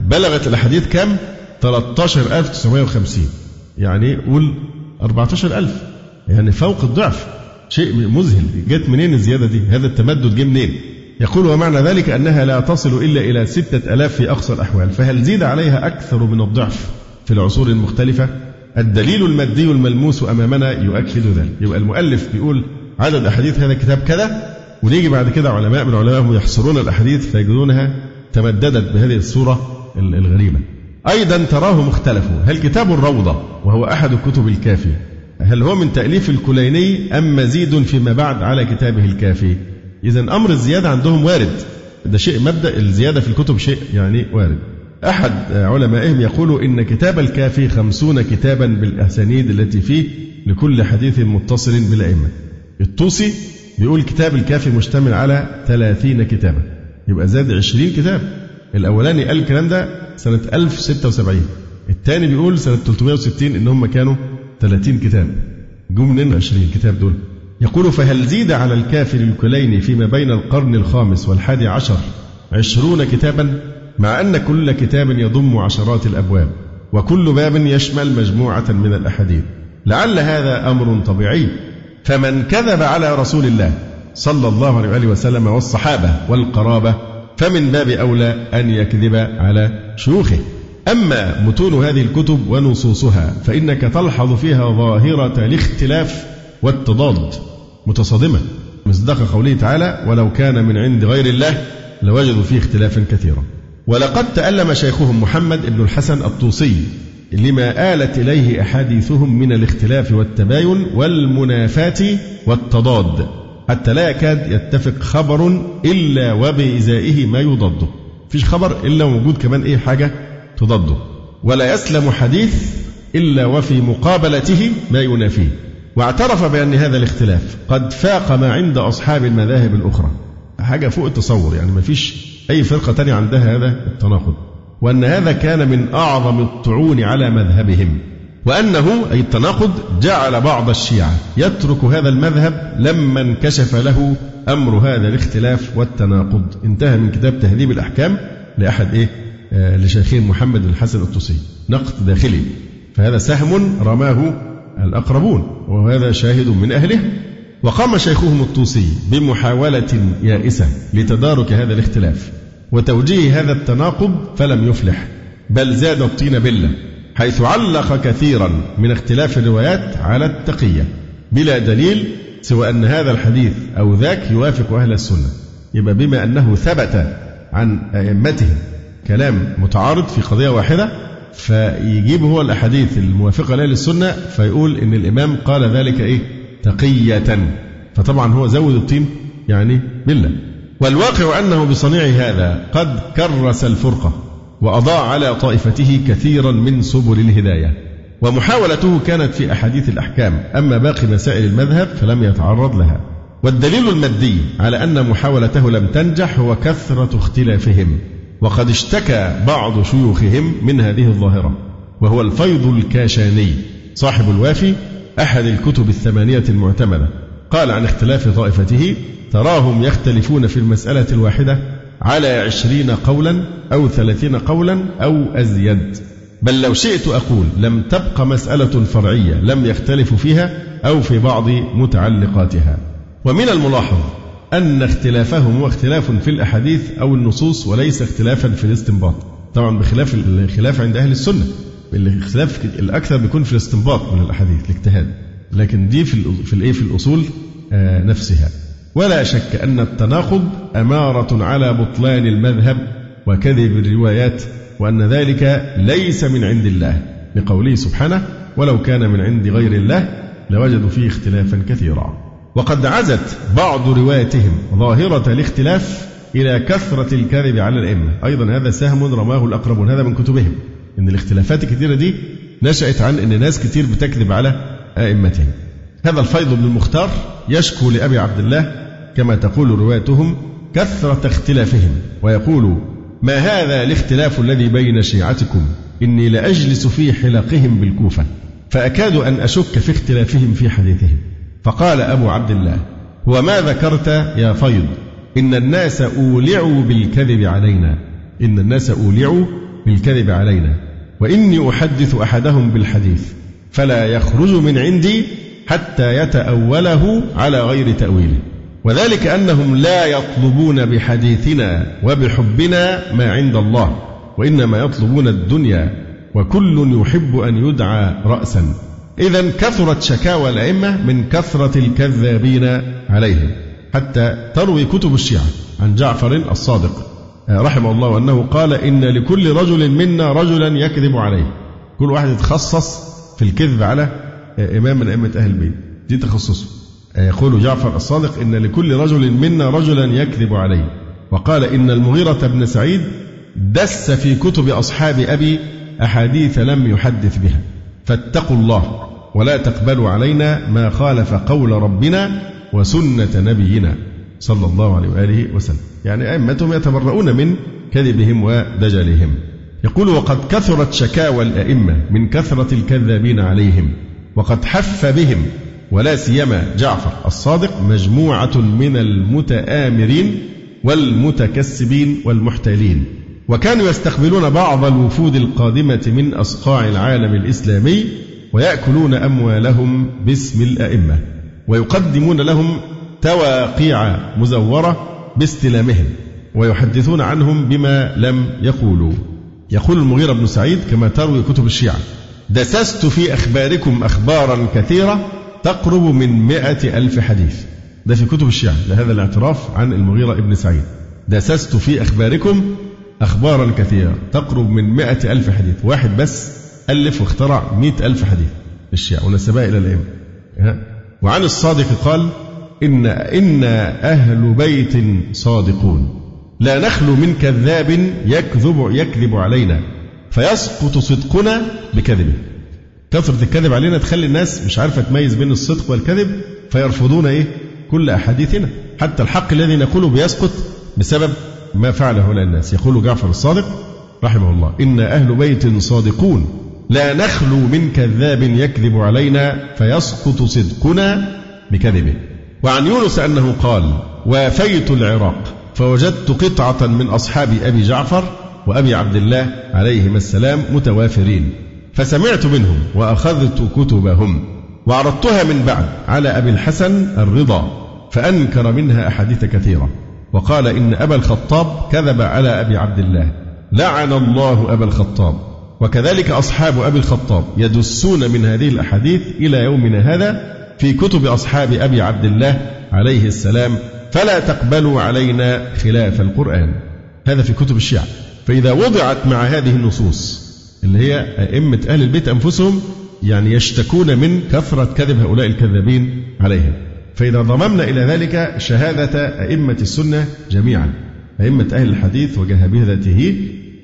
Speaker 3: بلغت الأحاديث كام؟ 13950 يعني قول 14000 يعني فوق الضعف. شيء مذهل. جت منين الزيادة دي؟ هذا التمدد جه منين؟ يقول ومعنى ذلك أنها لا تصل إلا إلى ستة ألاف في أقصى الأحوال. فهل زيد عليها أكثر من الضعف في العصور المختلفة؟ الدليل المادي الملموس أمامنا يؤكد ذلك. يبقى المؤلف بيقول عدد أحاديث هذا الكتاب كذا ونيجي بعد كده علماء من علمائهم يحصرون الأحاديث فيجدونها تمددت بهذه الصورة الغريبة. أيضا تراه مختلف هل كتاب الروضة وهو أحد الكتب الكافي هل هو من تأليف الكليني أم مزيد فيما بعد على كتابه الكافي؟ إذا أمر الزيادة عندهم وارد. ده شيء مبدأ الزيادة في الكتب شيء يعني وارد. أحد علمائهم يقول إن كتاب الكافي خمسون كتابا بالأسانيد التي فيه لكل حديث متصل بالأئمة. الطوسي بيقول كتاب الكافي مشتمل على ثلاثين كتابا. يبقى زاد عشرين كتاب. الأولاني قال الكلام ده سنة 1076 الثاني بيقول سنة 360 إن هم كانوا 30 كتاب. جم منين 20 كتاب دول؟ يقول فهل زيد على الكافر الكلين فيما بين القرن الخامس والحادي عشر عشرون كتابا؟ مع أن كل كتاب يضم عشرات الأبواب وكل باب يشمل مجموعة من الأحاديث. لعل هذا أمر طبيعي. فمن كذب على رسول الله صلى الله عليه وآله وسلم والصحابة والقرابة فمن باب أولى أن يكذب على شيوخه. أما متون هذه الكتب ونصوصها فإنك تلحظ فيها ظاهرة الاختلاف والتضاد. متصادمة. مصداق قوله تعالى ولو كان من عند غير الله لوجدوا فيه اختلافا كثيرا. ولقد تألم شيخهم محمد بن الحسن الطوسي لما آلت إليه أحاديثهم من الاختلاف والتباين والمنافاة والتضاد. حتى لا يكاد يتفق خبر إلا وبإزائه ما يضده. فيش خبر إلا وجود كمان إيه حاجة؟ تضده. ولا يسلم حديث إلا وفي مقابلته ما ينافيه. واعترف بأن هذا الاختلاف قد فاق ما عند أصحاب المذاهب الأخرى. حاجة فوق التصور يعني ما فيش أي فرقة تانية عندها هذا التناقض. وأن هذا كان من أعظم الطعون على مذهبهم وأنه أي التناقض جعل بعض الشيعة يترك هذا المذهب لما انكشف له أمر هذا الاختلاف والتناقض. انتهى من كتاب تهذيب الأحكام لأحد إيه؟ آه لشيخين محمد الحسن الطوسي نقد داخلي. فهذا سهم رماه الأقربون وهذا شاهد من أهله. وقام شيخهم الطوسي بمحاولة يائسة لتدارك هذا الاختلاف. وتوجيه هذا التناقض فلم يفلح بل زاد الطين بلة حيث علق كثيرا من اختلاف الروايات على التقية بلا دليل سوى أن هذا الحديث أو ذاك يوافق أهل السنة يبقى بما أنه ثبت عن أئمتهم كلام متعارض في قضية واحدة فيجيب هو الأحاديث الموافقة لأهل السنة فيقول إن الإمام قال ذلك إيه؟ تقية. فطبعا هو زود الطين يعني بالله والواقع أنه بصنيع هذا قد كرس الفرقة وأضاع على طائفته كثيرا من سبل الهداية ومحاولته كانت في أحاديث الأحكام. أما باقي مسائل المذهب فلم يتعرض لها. والدليل المادي على أن محاولته لم تنجح هو كثرة اختلافهم وقد اشتكى بعض شيوخهم من هذه الظاهرة وهو الفيض الكاشاني صاحب الوافي أحد الكتب الثمانية المعتمدة. قال عن اختلاف طائفته تراهم يختلفون في المسألة الواحدة على عشرين قولا أو ثلاثين قولا أو أزيد. بل لو شئت أقول لم تبق مسألة فرعية لم يختلفوا فيها أو في بعض متعلقاتها. ومن الملاحظ أن اختلافهم هو اختلاف في الأحاديث أو النصوص وليس اختلافا في الاستنباط. طبعا بخلاف الخلاف عند أهل السنة. الاختلاف الأكثر بيكون في الاستنباط من الأحاديث الاجتهاد. لكن دي في في الإيه؟ في الأصول آه نفسها. ولا شك أن التناقض أمارة على بطلان المذهب وكذب الروايات وأن ذلك ليس من عند الله. لقوله سبحانه ولو كان من عند غير الله لوجدوا فيه اختلافا كثيرا. وقد عزت بعض روايتهم ظاهرة الاختلاف إلى كثرة الكذب على الأئمة. أيضا هذا سهم رماه الأقربون هذا من كتبهم. إن الاختلافات الكثيرة دي نشأت عن أن ناس كتير بتكذب على أئمتهم هذا الفيض بن المختار يشكو لأبي عبد الله كما تقول روايتهم كثرة اختلافهم ويقول ما هذا الاختلاف الذي بين شيعتكم؟ إني لأجلس في حلقهم بالكوفة فأكاد أن أشك في اختلافهم في حديثهم. فقال أبو عبد الله هو ما ذكرت يا فيض؟ إن الناس أولعوا بالكذب علينا إن الناس أولعوا بالكذب علينا وإني أحدث أحدهم بالحديث. فلا يخرج من عندي حتى يتأوله على غير تأويله. وذلك أنهم لا يطلبون بحديثنا وبحبنا ما عند الله وإنما يطلبون الدنيا وكل يحب أن يدعى رأسا. إذا كثرت شكاوى الأئمة من كثرة الكذابين عليهم. حتى تروي كتب الشيعة عن جعفر الصادق رحمه الله أنه قال إن لكل رجل منا رجلا يكذب عليه. كل واحد يتخصص في الكذب على إمام من أئمة أهل البيت. دي تخصصه. يقول جعفر الصادق إن لكل رجل منا رجلا يكذب عليه. وقال إن المغيرة بن سعيد دس في كتب أصحاب أبي أحاديث لم يحدث بها. فاتقوا الله ولا تقبلوا علينا ما خالف قول ربنا وسنة نبينا صلى الله عليه وآله وسلم. يعني أئمتهم يتبرؤون من كذبهم ودجلهم. يقول وقد كثرت شكاوى الأئمة من كثرة الكذابين عليهم وقد حف بهم ولا سيما جعفر الصادق مجموعة من المتآمرين والمتكسبين والمحتالين وكانوا يستقبلون بعض الوفود القادمة من أصقاع العالم الإسلامي ويأكلون أموالهم باسم الأئمة ويقدمون لهم تواقيع مزورة باستلامهم ويحدثون عنهم بما لم يقولوا. يقول المغيرة بن سعيد كما تروي كتب الشيعة دسست في أخباركم أخبارا كثيرة تقرب من مئة ألف حديث. ده في كتب الشيعة لهذا الاعتراف عن المغيرة بن سعيد. دسست في أخباركم أخبارا كثيرة تقرب من مئة ألف حديث. واحد بس ألف واخترع مئة ألف حديث الشيعة ونسبها إلى الأئمة. وعن الصادق قال إن إن أهل بيت صادقون. لا نخلو من كذاب يكذب يكذب علينا فيسقط صدقنا بكذبه. كثرة الكذب علينا تخلي الناس مش عارفة تميز بين الصدق والكذب فيرفضون إيه؟ كل أحاديثنا. حتى الحق الذي نقوله بيسقط بسبب ما فعله هؤلاء الناس. يقول جعفر الصادق رحمه الله إن أهل بيت صادقون لا نخلو من كذاب يكذب علينا فيسقط صدقنا بكذبه. وعن يونس أنه قال وافيت العراق. فوجدت قطعة من أصحاب أبي جعفر وأبي عبد الله عليهما السلام متوافرين فسمعت منهم وأخذت كتبهم وعرضتها من بعد على أبي الحسن الرضا فأنكر منها أحاديث كثيرة وقال إن أبا الخطاب كذب على أبي عبد الله لعن الله أبا الخطاب وكذلك أصحاب أبي الخطاب يدسون من هذه الأحاديث إلى يومنا هذا في كتب أصحاب أبي عبد الله عليه السلام فلا تقبلوا علينا خلاف القرآن. هذا في كتب الشيعة. فإذا وضعت مع هذه النصوص اللي هي أئمة أهل البيت أنفسهم يعني يشتكون من كثرة كذب هؤلاء الكذابين عليهم. فإذا ضممنا إلى ذلك شهادة أئمة السنة جميعا. أئمة أهل الحديث وجهابذته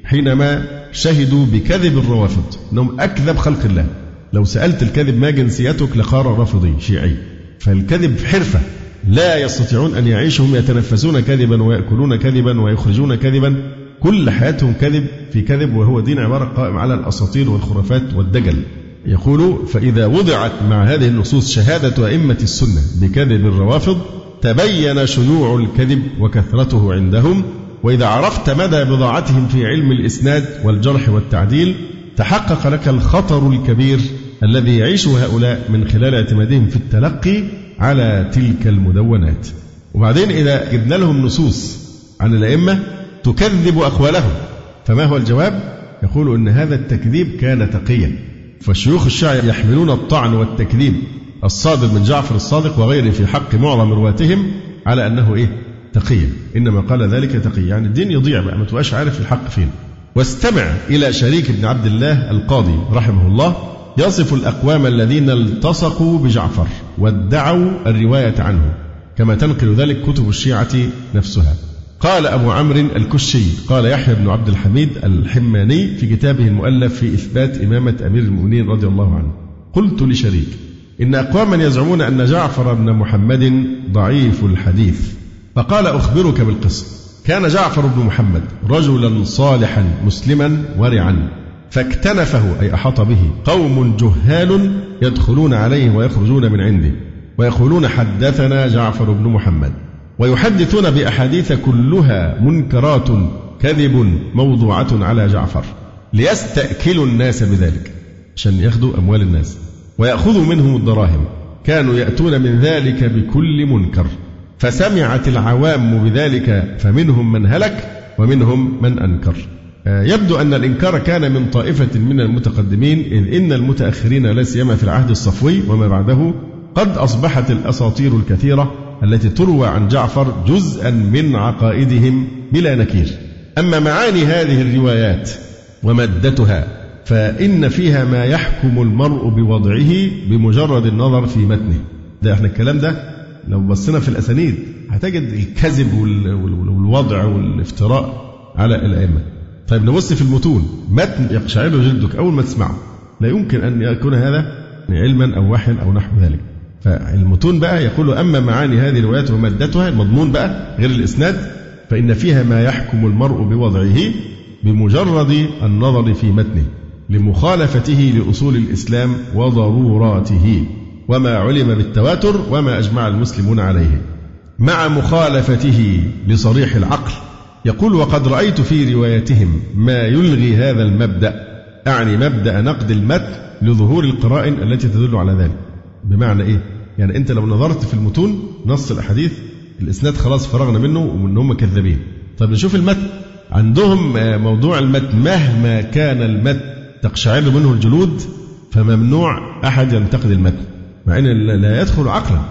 Speaker 3: حينما شهدوا بكذب الروافض. أنهم أكذب خلق الله. لو سألت الكذب ما جنسيتك لقال رافضي شيعي. فالكذب حرفة. لا يستطيعون أن يعيشوا هم يتنفسون كذبا ويأكلون كذبا ويخرجون كذبا. كل حياتهم كذب في كذب وهو دين عبارة قائم على الأساطير والخرافات والدجل. يقول فإذا وضعت مع هذه النصوص شهادة أئمة السنة بكذب الروافض تبين شيوع الكذب وكثرته عندهم. وإذا عرفت مدى بضاعتهم في علم الإسناد والجرح والتعديل تحقق لك الخطر الكبير الذي يعيشه هؤلاء من خلال اعتمادهم في التلقي على تلك المدونات. وبعدين إذا جبنا لهم نصوص عن الأئمة تكذب أقوالهم. فما هو الجواب؟ يقول أن هذا التكذيب كان تقيا. فشيوخ الشيعة يحملون الطعن والتكذيب. الصادر من جعفر الصادق وغيره في حق معظم رواتهم على أنه إيه؟ تقيا. إنما قال ذلك تقيا. يعني الدين يضيع بقى. ما تبقاش عارف الحق فين. واستمع إلى شريك بن عبد الله القاضي رحمه الله يصف الأقوام الذين التصقوا بجعفر وادعوا الرواية عنه كما تنقل ذلك كتب الشيعة نفسها. قال أبو عمرو الكشي قال يحيى بن عبد الحميد الحماني في كتابه المؤلف في إثبات إمامة أمير المؤمنين رضي الله عنه. قلت لشريك إن أقواما يزعمون أن جعفر بن محمد ضعيف الحديث. فقال أخبرك بالقصة كان جعفر بن محمد رجلا صالحا مسلما ورعا. فاكتنفه أي أحاط به. قوم جهال يدخلون عليه ويخرجون من عنده ويقولون حدثنا جعفر بن محمد. ويحدثون بأحاديث كلها منكرات كذب موضوعة على جعفر. ليستأكلوا الناس بذلك عشان ياخذوا أموال الناس. ويأخذوا منهم الدراهم. كانوا يأتون من ذلك بكل منكر. فسمعت العوام بذلك فمنهم من هلك ومنهم من أنكر. يبدو أن الإنكار كان من طائفة من المتقدمين إذ إن المتأخرين لا سيما في العهد الصفوي وما بعده قد أصبحت الأساطير الكثيرة التي تروى عن جعفر جزءا من عقائدهم بلا نكير. أما معاني هذه الروايات ومادتها فإن فيها ما يحكم المرء بوضعه بمجرد النظر في متنه. ده إحنا الكلام ده لو بصينا في الأسانيد هتجد الكذب والوضع والافتراء على الأئمة. طيب نبص في المتون. متن يقشعر جلدك أول ما تسمعه. لا يمكن أن يكون هذا علما أو وحيا أو نحو ذلك. فالمتون بقى يقول أما معاني هذه الروايات ومادتها المضمون بقى غير الإسناد فإن فيها ما يحكم المرء بوضعه بمجرد النظر في متنه لمخالفته لأصول الإسلام وضروراته وما علم بالتواتر وما أجمع المسلمون عليه. مع مخالفته لصريح العقل يقول وقد رأيت في روايتهم ما يلغي هذا المبدأ أعني مبدأ نقد المتن لظهور القرائن التي تدل على ذلك. بمعنى إيه؟ يعني أنت لو نظرت في المتون نص الأحاديث الإسناد خلاص فرغنا منه وإن هم كذابين. طيب نشوف المتن. عندهم موضوع المتن. مهما كان المتن تقشعر منه الجلود فممنوع أحد ينتقد المتن مع أن لا يدخل عقلا.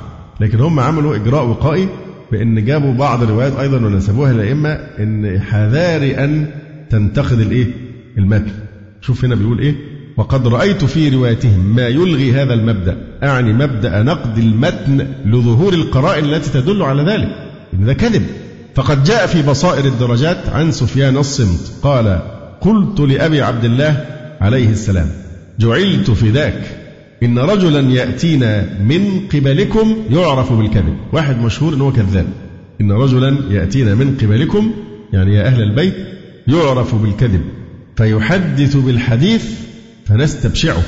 Speaker 3: لكن هم عملوا إجراء وقائي بأن جابوا بعض الروايات أيضا ونسبوها للأئمة أن حذار أن تنتقد الإيه؟ المتن. شوف هنا بيقول إيه؟ وقد رأيت في روايتهم ما يلغي هذا المبدأ أعني مبدأ نقد المتن لظهور القرائن التي تدل على ذلك. إن ده كذب. فقد جاء في بصائر الدرجات عن سفيان الصمت قال قلت لأبي عبد الله عليه السلام جعلت فداك إن رجلا يأتينا من قبلكم يعرف بالكذب. واحد مشهور أنه كذاب. إن رجلا يأتينا من قبلكم يعني يا أهل البيت يعرف بالكذب فيحدث بالحديث فنستبشعه.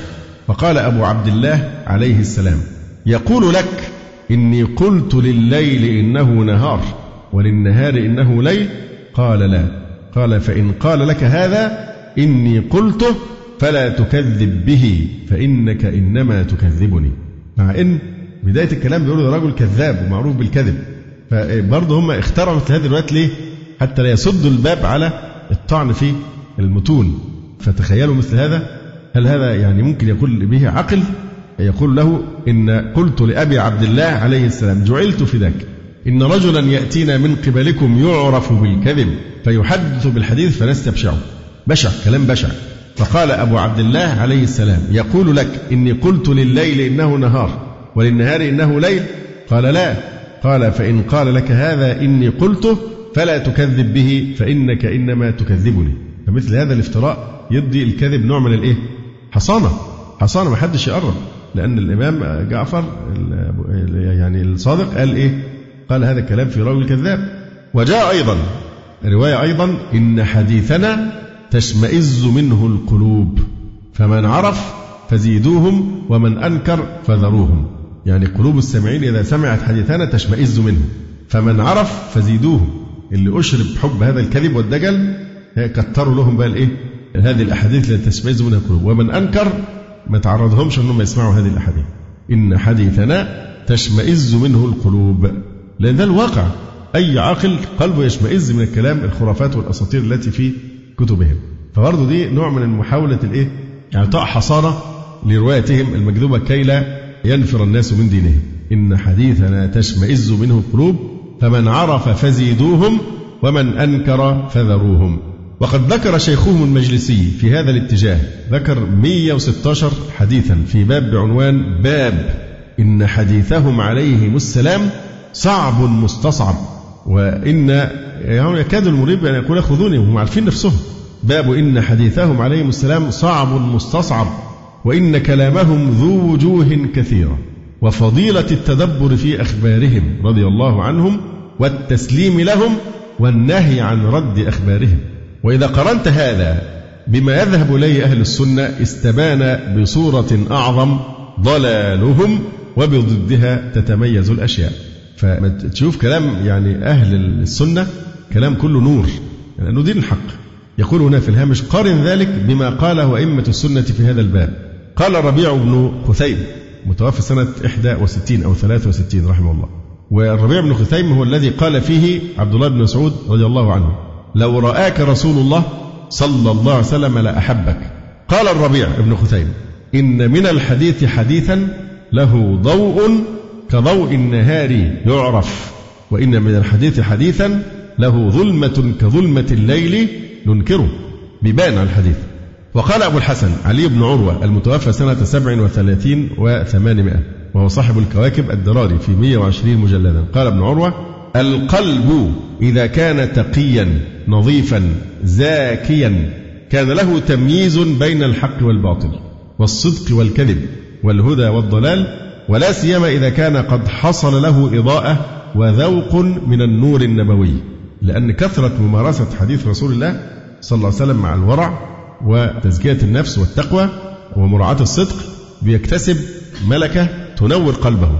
Speaker 3: فقال أبو عبد الله عليه السلام يقول لك إني قلت لليل إنه نهار وللنهار إنه ليل. قال لا. قال فإن قال لك هذا إني قلته فلا تكذب به فإنك إنما تكذبني. مع إن بداية الكلام بيقولوا ده رجل كذاب ومعروف بالكذب. فبرضه هم اخترعوا مثل هذه الروايات ليه؟ حتى لا يسدوا الباب على الطعن في المتون. فتخيلوا مثل هذا هل هذا يعني ممكن يقول به عقل؟ يقول له إن قلت لأبي عبد الله عليه السلام جعلت فداك إن رجلا يأتينا من قبلكم يعرف بالكذب فيحدث بالحديث فنستبشعه بشع كلام بشع فقال أبو عبد الله عليه السلام يقول لك إني قلت لليل إنه نهار وللنهار إنه ليل. قال لا. قال فإن قال لك هذا إني قلته فلا تكذب به فإنك إنما تكذبني. فمثل هذا الافتراء يدي الكذب نوع من الإيه؟ حصانة. حصانة ما حدش يقرب لأن الإمام جعفر يعني الصادق قال إيه؟ قال هذا الكلام في راوي الكذاب. وجاء أيضا رواية أيضا إن حديثنا تشمئز منه القلوب. فمن عرف فزيدوهم ومن أنكر فذروهم. يعني قلوب السامعين إذا سمعت حديثنا تشمئز منه. فمن عرف فزيدوهم. اللي أشرب حب هذا الكذب والدجل كتروا لهم بقى الإيه؟ هذه الأحاديث التي تشمئز منها القلوب. ومن أنكر ما تعرضهمش أنهم يسمعوا هذه الأحاديث. إن حديثنا تشمئز منه القلوب. لأن ده الواقع. أي عاقل قلبه يشمئز من الكلام الخرافات والأساطير التي في كتبهم. فبرضه دي نوع من محاولة الإيه؟ إعطاء يعني حصانة لروايتهم المكذوبة كي لا ينفر الناس من دينهم. إن حديثنا تشمئز منه القلوب فمن عرف فزيدوهم ومن أنكر فذروهم. وقد ذكر شيخهم المجلسي في هذا الاتجاه ذكر 116 حديثا في باب بعنوان باب إن حديثهم عليهم السلام صعب مستصعب. وإن يعني يكاد المريب أن يقول خذوني وهم عارفين نفسهم. باب إن حديثهم عليهم السلام صعب مستصعب وإن كلامهم ذو وجوه كثيرة. وفضيلة التدبر في أخبارهم رضي الله عنهم والتسليم لهم والنهي عن رد أخبارهم. وإذا قرنت هذا بما يذهب إليه أهل السنة استبان بصورة أعظم ضلالهم وبضدها تتميز الأشياء. فتشوف كلام يعني أهل السنة كلام كله نور لأنه يعني دين الحق. يقول هنا في الهامش قارن ذلك بما قاله أئمة السنة في هذا الباب. قال الربيع بن خثيم متوفى سنة 61 أو 63 رحمه الله. والربيع بن خثيم هو الذي قال فيه عبد الله بن مسعود رضي الله عنه لو رآك رسول الله صلى الله عليه وسلم لأحبك قال الربيع بن خثيم إن من الحديث حديثا له ضوء كضوء النهار يعرف وإن من الحديث حديثا له ظلمة كظلمة الليل ننكره بيبان على الحديث. وقال أبو الحسن علي بن عروة المتوفى سنة سبع وثلاثين وثمانمائة وهو صاحب الكواكب الدراري في 120 مجلدا. قال ابن عروة القلب إذا كان تقيا نظيفا زاكيا كان له تمييز بين الحق والباطل والصدق والكذب والهدى والضلال ولا سيما إذا كان قد حصل له إضاءة وذوق من النور النبوي لأن كثرة ممارسة حديث رسول الله صلى الله عليه وسلم مع الورع وتزكية النفس والتقوى ومراعاة الصدق بيكتسب ملكة تنور قلبه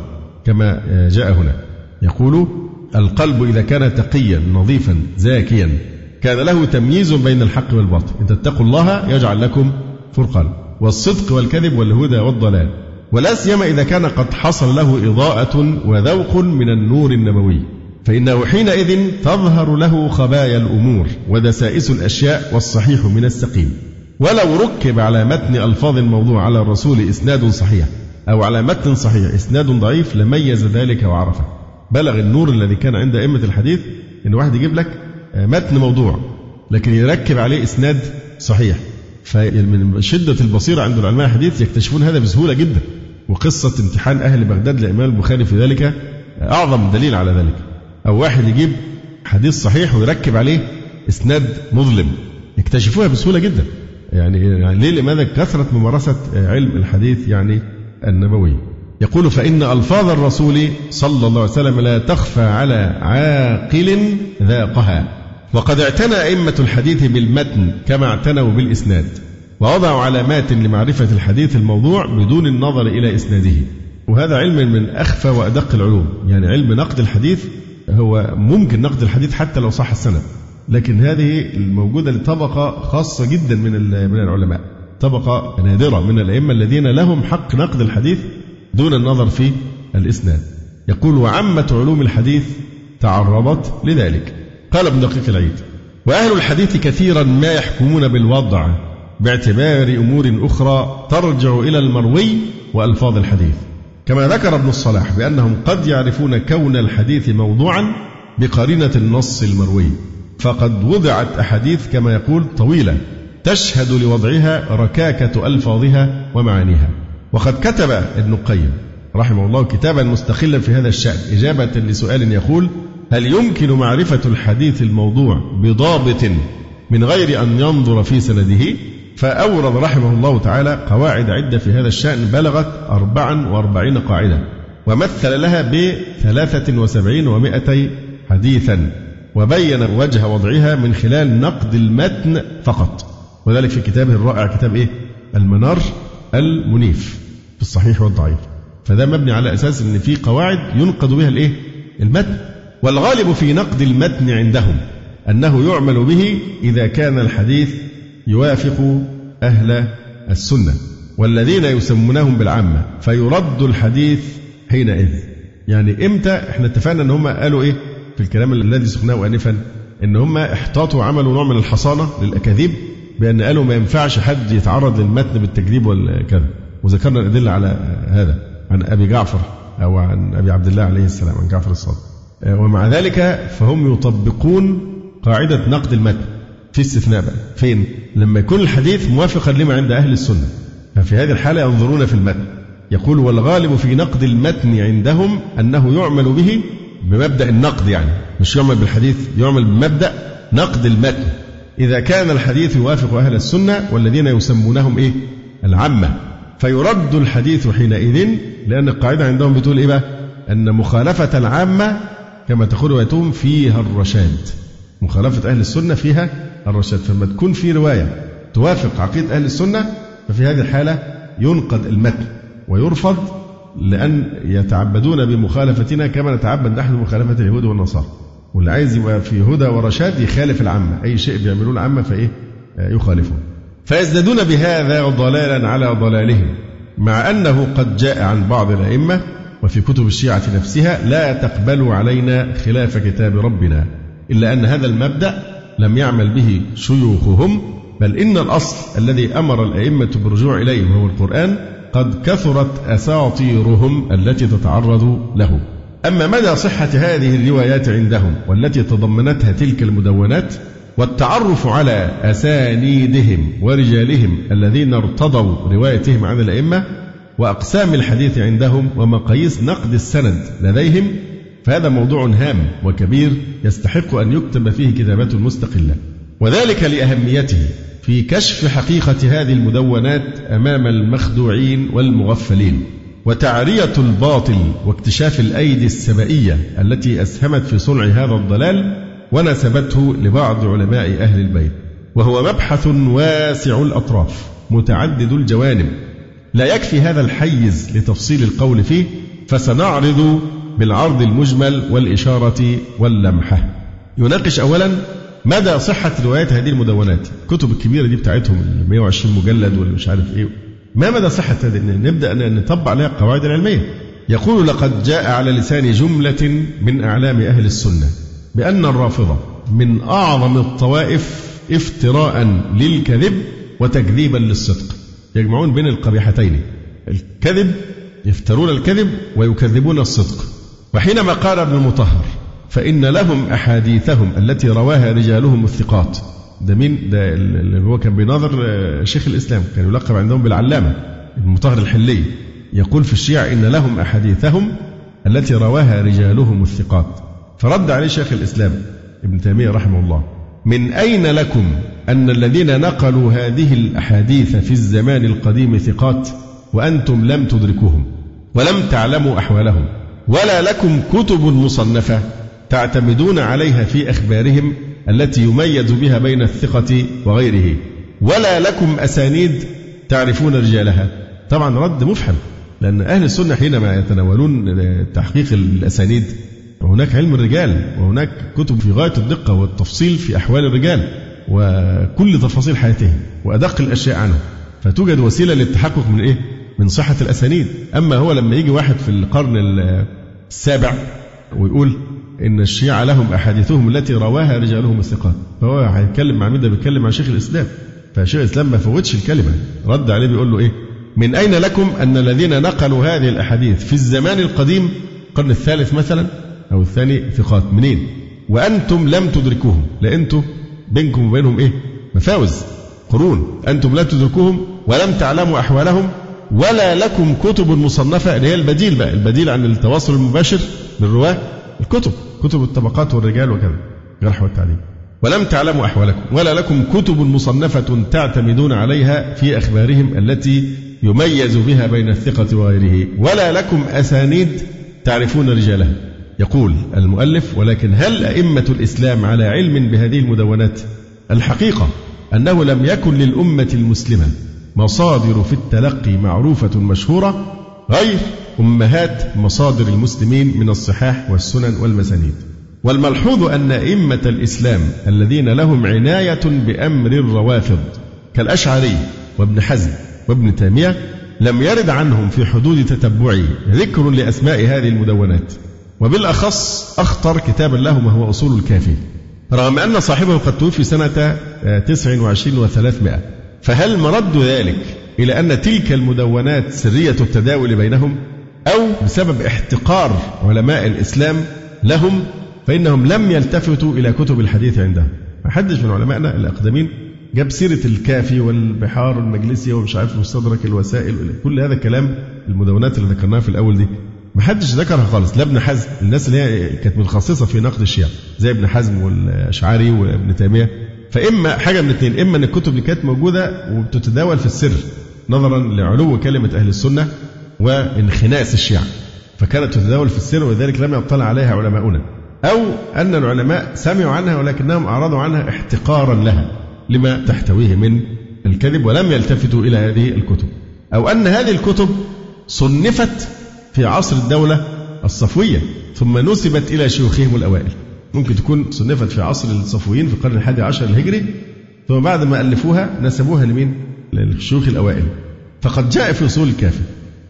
Speaker 3: كما جاء هنا. يقول القلب إذا كان تقيا نظيفا زاكيا كان له تمييز بين الحق والباطل. إن تتقوا الله يجعل لكم فرقان والصدق والكذب والهدى والضلال. ولا سيما إذا كان قد حصل له إضاءة وذوق من النور النبوي. فإنه حينئذ تظهر له خبايا الأمور ودسائس الأشياء والصحيح من السقيم. ولو ركب على متن ألفاظ الموضوع على الرسول إسناد صحيح أو على متن صحيح إسناد ضعيف لميز ذلك وعرفه. بلغ النور الذي كان عند أئمة الحديث إن واحد يجيب لك آه، متن موضوع لكن يركب عليه إسناد صحيح. فمن شدة البصيرة عند العلماء الحديث يكتشفون هذا بسهولة جدا وقصة امتحان أهل بغداد للإمام البخاري في ذلك أعظم دليل على ذلك. أو واحد يجيب حديث صحيح ويركب عليه إسناد مظلم. يكتشفوها بسهولة جدا. يعني, يعني ليه؟ لماذا؟ كثرة ممارسة علم الحديث يعني النبوي. يقول فإن ألفاظ الرسول صلى الله عليه وسلم لا تخفى على عاقل ذاقها. وقد اعتنى أئمة الحديث بالمتن كما اعتنوا بالإسناد ووضعوا علامات لمعرفة الحديث الموضوع بدون النظر إلى إسناده. وهذا علم من أخفى وأدق العلوم يعني علم نقد الحديث هو ممكن نقد الحديث حتى لو صح السند. لكن هذه الموجودة لطبقة خاصة جدا من من العلماء طبقة نادرة من الأئمة الذين لهم حق نقد الحديث دون النظر في الإسناد. يقول وعامة علوم الحديث تعرضت لذلك. قال ابن دقيق العيد وأهل الحديث كثيرا ما يحكمون بالوضع باعتبار أمور أخرى ترجع إلى المروي وألفاظ الحديث. كما ذكر ابن الصلاح بأنهم قد يعرفون كون الحديث موضوعا بقرينة النص المروي فقد وضعت أحاديث كما يقول طويلة تشهد لوضعها ركاكة ألفاظها ومعانيها. وقد كتب ابن القيم رحمه الله كتابا مستقلا في هذا الشأن إجابة لسؤال يقول هل يمكن معرفة الحديث الموضوع بضابط من غير أن ينظر في سنده فأورد رحمه الله تعالى قواعد عدة في هذا الشأن بلغت أربعا وأربعين قاعدة ومثل لها بثلاثة وسبعين ومائتي حديثا وبين وجه وضعها من خلال نقد المتن فقط وذلك في كتابه الرائع كتاب إيه؟ المنار المنيف في الصحيح والضعيف فده مبني على أساس أن في قواعد ينقد بها الإيه؟ المتن والغالب في نقد المتن عندهم أنه يعمل به إذا كان الحديث يوافق أهل السنة والذين يسمونهم بالعامة فيرد الحديث حينئذ. يعني إمتى؟ إحنا اتفقنا أن هم قالوا إيه؟ في الكلام الذي سقناه آنفا إن هم احتاطوا وعملوا نوع من الحصانة للأكاذيب بأن قالوا ما ينفعش حد يتعرض للمتن بالتكذيب والكذا. وذكرنا الأدلة على هذا عن أبي جعفر أو عن أبي عبد الله عليه السلام عن جعفر الصادق. ومع ذلك فهم يطبقون قاعدة نقد المتن في استثناء بقى. فين؟ لما يكون الحديث موافقا لما عند أهل السنة. ففي هذه الحالة ينظرون في المتن. يقول والغالب في نقد المتن عندهم أنه يعمل به بمبدأ النقد يعني. مش يعمل بالحديث يعمل بمبدأ نقد المتن. إذا كان الحديث يوافق أهل السنة والذين يسمونهم إيه؟ العامة. فيرد الحديث حينئذ لأن القاعدة عندهم بتقول إيه بقى؟ أن مخالفة العامة كما تقول روايتهم فيها الرشاد. مخالفة أهل السنة فيها الرشاد. فلما تكون في رواية توافق عقيدة أهل السنة ففي هذه الحالة ينقد المتن ويرفض لأن يتعبدون بمخالفتنا كما نتعبد نحن بمخالفة اليهود والنصارى. واللي عايز يبقى في هدى ورشاد يخالف العامة. أي شيء بيعملوه العامة فإيه؟ يخالفه فيزدادون بهذا ضلالا على ضلالهم مع أنه قد جاء عن بعض الأئمة وفي كتب الشيعة نفسها لا تقبلوا علينا خلاف كتاب ربنا إلا أن هذا المبدأ لم يعمل به شيوخهم بل إن الأصل الذي أمر الأئمة بالرجوع إليه وهو القرآن قد كثرت أساطيرهم التي تتعرض له. أما مدى صحة هذه الروايات عندهم والتي تضمنتها تلك المدونات والتعرف على أسانيدهم ورجالهم الذين ارتضوا روايتهم عن الأئمة وأقسام الحديث عندهم ومقاييس نقد السند لديهم فهذا موضوع هام وكبير يستحق أن يكتب فيه كتابات مستقلة. وذلك لأهميته في كشف حقيقة هذه المدونات أمام المخدوعين والمغفلين وتعرية الباطل واكتشاف الأيدي السبائية التي أسهمت في صنع هذا الضلال ونسبته لبعض علماء أهل البيت. وهو مبحث واسع الأطراف متعدد الجوانب لا يكفي هذا الحيز لتفصيل القول فيه فسنعرض بالعرض المجمل والإشارة واللمحة. يناقش أولا مدى صحة روايات هذه المدونات؟ الكتب الكبيرة دي بتاعتهم 120 مجلد ولا مش عارف إيه. ما مدى صحة هذه؟ نبدأ نطبق عليها القواعد العلمية. يقول لقد جاء على لسان جملة من أعلام أهل السنة بأن الرافضة من أعظم الطوائف افتراء للكذب وتكذيبا للصدق. يجمعون بين القبيحتين. الكذب يفترون الكذب ويكذبون الصدق. وحينما قال ابن المطهر فإن لهم أحاديثهم التي رواها رجالهم الثقات. ده مين؟ ده اللي هو كان بيناظر آه، شيخ الإسلام. كان يلقب عندهم بالعلامة المطهر الحلي. يقول في الشيعة إن لهم أحاديثهم التي رواها رجالهم الثقات. فرد عليه شيخ الإسلام ابن تيمية رحمه الله. من أين لكم أن الذين نقلوا هذه الأحاديث في الزمان القديم ثقات وأنتم لم تدركوهم ولم تعلموا أحوالهم ولا لكم كتب مصنفة تعتمدون عليها في أخبارهم التي يميز بها بين الثقة وغيره ولا لكم أسانيد تعرفون رجالها طبعا رد مفحم لأن أهل السنة حينما يتناولون تحقيق الأسانيد وهناك علم الرجال وهناك كتب في غاية الدقة والتفصيل في أحوال الرجال وكل تفاصيل حياتهم وأدق الأشياء عنهم فتوجد وسيلة للتحقق من إيه؟ من صحة الأسانيد. أما هو لما يجي واحد في القرن السابع ويقول إن الشيعة لهم أحاديثهم التي رواها رجالهم الثقات فهو هيتكلم مع مين ده؟ بيتكلم مع شيخ الإسلام. فشيخ الإسلام ما فوتش الكلمة رد عليه بيقول له إيه؟ من أين لكم أن الذين نقلوا هذه الأحاديث في الزمان القديم القرن الثالث مثلا؟ أو الثاني ثقات. منين؟ وأنتم لم تدركوهم. لأنتم بينكم وبينهم إيه؟ مفاوز. قرون. أنتم لم تدركوهم ولم تعلموا أحوالهم ولا لكم كتب مصنفة. اللي هي البديل بقى. البديل عن التواصل المباشر بالرواة. الكتب. كتب الطبقات والرجال وكذا. جرح والتعديل ولم تعلموا أحوالكم ولا لكم كتب مصنفة تعتمدون عليها في أخبارهم التي يميز بها بين الثقة وغيره. ولا لكم أسانيد تعرفون رجالها. يقول المؤلف ولكن هل أئمة الإسلام على علم بهذه المدونات الحقيقة أنه لم يكن للأمة المسلمة مصادر في التلقي معروفة مشهورة غير أمهات مصادر المسلمين من الصحاح والسنن والمسانيد؟ والملحوظ أن أئمة الإسلام الذين لهم عناية بأمر الروافض كالأشعري وابن حزم وابن تيمية لم يرد عنهم في حدود تتبعي ذكر لأسماء هذه المدونات. وبالأخص أخطر كتابا لهم وهو أصول الكافي. رغم أن صاحبه قد توفي سنة 29 و300 فهل مرد ذلك إلى أن تلك المدونات سرية التداول بينهم؟ أو بسبب احتقار علماء الإسلام لهم فإنهم لم يلتفتوا إلى كتب الحديث عندهم. ما حدش من علمائنا الأقدمين جاب سيرة الكافي والبحار المجلسية ومش عارف مستدرك الوسائل كل هذا الكلام المدونات اللي ذكرناها في الأول دي. ما حدش ذكرها خالص. لا ابن حزم الناس اللي هي كانت متخصصة في نقد الشيعة زي ابن حزم والأشعري وابن تيمية. فإما حاجة من الاثنين إما أن الكتب اللي كانت موجودة وبتتداول في السر نظرا لعلو كلمة أهل السنة وانخناس الشيعة. فكانت تتداول في السر ولذلك لم يطلع عليها علماؤنا. أو أن العلماء سمعوا عنها ولكنهم أعرضوا عنها احتقارا لها لما تحتويه من الكذب ولم يلتفتوا إلى هذه الكتب. أو أن هذه الكتب صنفت في عصر الدولة الصفوية ثم نسبت إلى شيوخهم الأوائل. ممكن تكون صنفت في عصر الصفويين في القرن الحادي عشر الهجري ثم بعد ما ألفوها نسبوها لمين؟ للشيوخ الأوائل. فقد جاء في أصول الكافي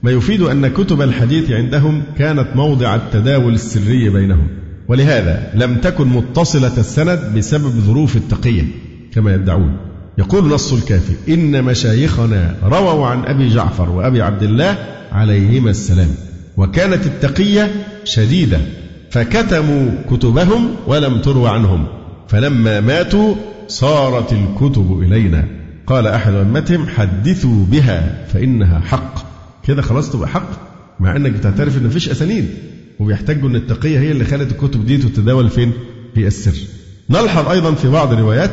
Speaker 3: ما يفيد أن كتب الحديث عندهم كانت موضع التداول السري بينهم. ولهذا لم تكن متصلة السند بسبب ظروف التقية كما يدعون. يقول نص الكافي إن مشايخنا رووا عن أبي جعفر وأبي عبد الله عليهما السلام. وكانت التقية شديدة فكتموا كتبهم ولم تروى عنهم. فلما ماتوا صارت الكتب إلينا. قال أحد أمتهم حدثوا بها فإنها حق. كده خلاص تبقى حق مع أنك بتعترف أن مفيش أسانيد. وبيحتاجوا أن التقية هي اللي خلت الكتب دي تتداول فين؟ في السر. نلحظ أيضا في بعض الروايات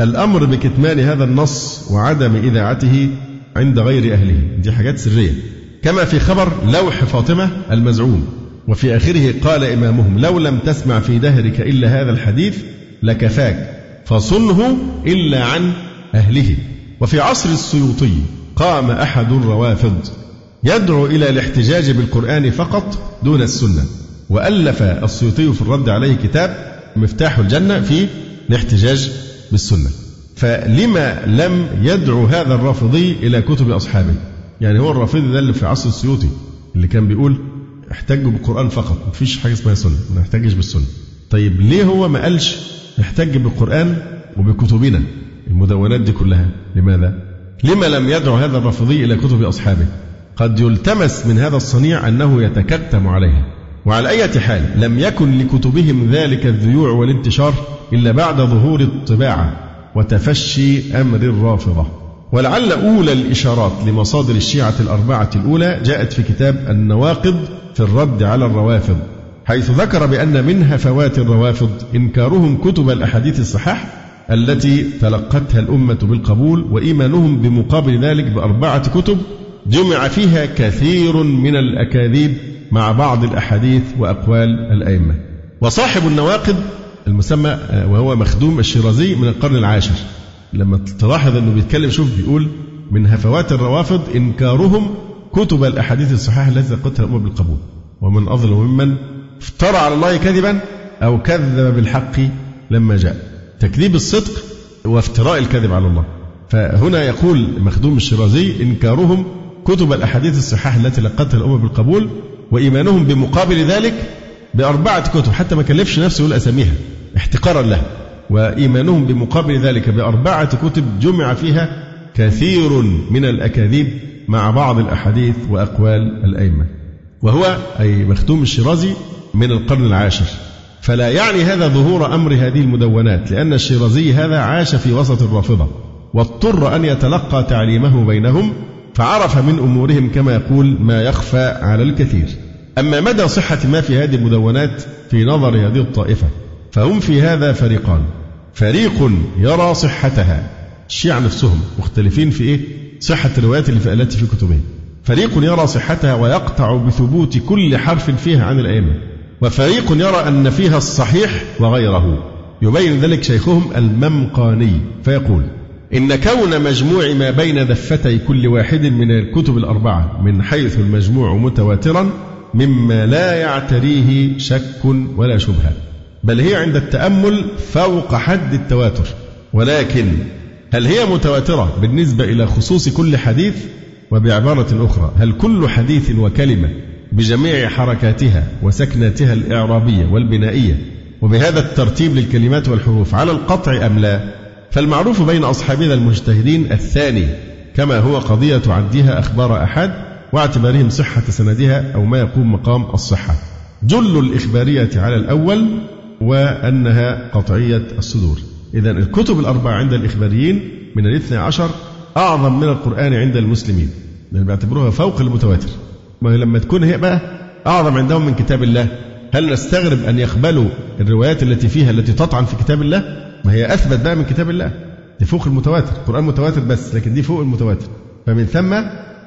Speaker 3: الأمر بكتمان هذا النص وعدم إذاعته عند غير أهله. دي حاجات سرية. كما في خبر لوح فاطمة المزعوم. وفي آخره قال إمامهم لو لم تسمع في دهرك إلا هذا الحديث لكفاك فصنه إلا عن أهله. وفي عصر السيوطي قام أحد الروافض يدعو إلى الاحتجاج بالقرآن فقط دون السنة. وألف السيوطي في الرد عليه كتاب مفتاح الجنة في الاحتجاج بالسنة. فلما لم يدعو هذا الرافضي إلى كتب أصحابه؟ يعني هو الرافضي ده اللي في عصر السيوطي اللي كان بيقول احتجوا بالقرآن فقط مفيش حاجة اسمها سنة ما نحتجش بالسنة. طيب ليه هو ما قالش احتج بالقرآن وبكتبنا؟ المدونات دي كلها لماذا؟ لما لم يدعو هذا الرافضي إلى كتب أصحابه. قد يلتمس من هذا الصنيع أنه يتكتم عليها. وعلى أي حال لم يكن لكتبهم ذلك الذيوع والانتشار إلا بعد ظهور الطباعة وتفشي أمر الرافضة. ولعل أولى الإشارات لمصادر الشيعة الأربعة الأولى جاءت في كتاب النواقض في الرد على الروافض حيث ذكر بأن من هفوات الروافض إنكارهم كتب الأحاديث الصحاح التي تلقتها الأمة بالقبول وإيمانهم بمقابل ذلك بأربعة كتب جمع فيها كثير من الأكاذيب مع بعض الأحاديث وأقوال الأئمة. وصاحب النواقض المسمى آه، وهو مخدوم الشيرازي من القرن العاشر. لما تلاحظ أنه بيتكلم شوف بيقول من هفوات الروافض إنكارهم كتب الأحاديث الصحيحة التي تلقتها الأمة بالقبول. ومن أظلم ممن افترى على الله كذبا أو كذب بالحق لما جاء. تكذيب الصدق وافتراء الكذب على الله. فهنا يقول مخدوم الشيرازي إنكارهم كتب الأحاديث الصحاح التي لقتها الأمة بالقبول وإيمانهم بمقابل ذلك بأربعة كتب حتى ما كلفش نفسه يقول أساميها احتقارا لها وإيمانهم بمقابل ذلك بأربعة كتب جمع فيها كثير من الأكاذيب مع بعض الأحاديث وأقوال الأئمة. وهو أي مختوم الشيرازي من القرن العاشر. فلا يعني هذا ظهور أمر هذه المدونات لأن الشيرازي هذا عاش في وسط الرافضة واضطر أن يتلقى تعليمه بينهم فعرف من أمورهم كما يقول ما يخفى على الكثير. أما مدى صحة ما في هذه المدونات في نظر هذه الطائفة؟ فهم في هذا فريقان. فريق يرى صحتها. الشيعة نفسهم مختلفين في إيه؟ صحة الروايات اللي التي في كتبهم. فريق يرى صحتها ويقطع بثبوت كل حرف فيها عن الأئمة. وفريق يرى أن فيها الصحيح وغيره. يبين ذلك شيخهم الممقاني فيقول إن كون مجموع ما بين دفتي كل واحد من الكتب الأربعة من حيث المجموع متواترا مما لا يعتريه شك ولا شبهة. بل هي عند التأمل فوق حد التواتر. ولكن هل هي متواترة بالنسبة إلى خصوص كل حديث؟ وبعبارة أخرى هل كل حديث وكلمة بجميع حركاتها وسكناتها الإعرابية والبنائية وبهذا الترتيب للكلمات والحروف على القطع أم لا؟ فالمعروف بين أصحابنا المجتهدين الثاني كما هو قضية عدها أخبار أحد واعتبارهم صحة سندها أو ما يقوم مقام الصحة. جل الإخبارية على الأول وأنها قطعية الصدور. إذا الكتب الأربعة عند الإخباريين من الاثنى عشر أعظم من القرآن عند المسلمين. لأن بيعتبروها فوق المتواتر. ما لما تكون هي بقى أعظم عندهم من كتاب الله. هل نستغرب أن يقبلوا الروايات التي فيها التي تطعن في كتاب الله؟ ما هي أثبت بقى من كتاب الله. دي فوق المتواتر. القرآن متواتر بس لكن دي فوق المتواتر. فمن ثم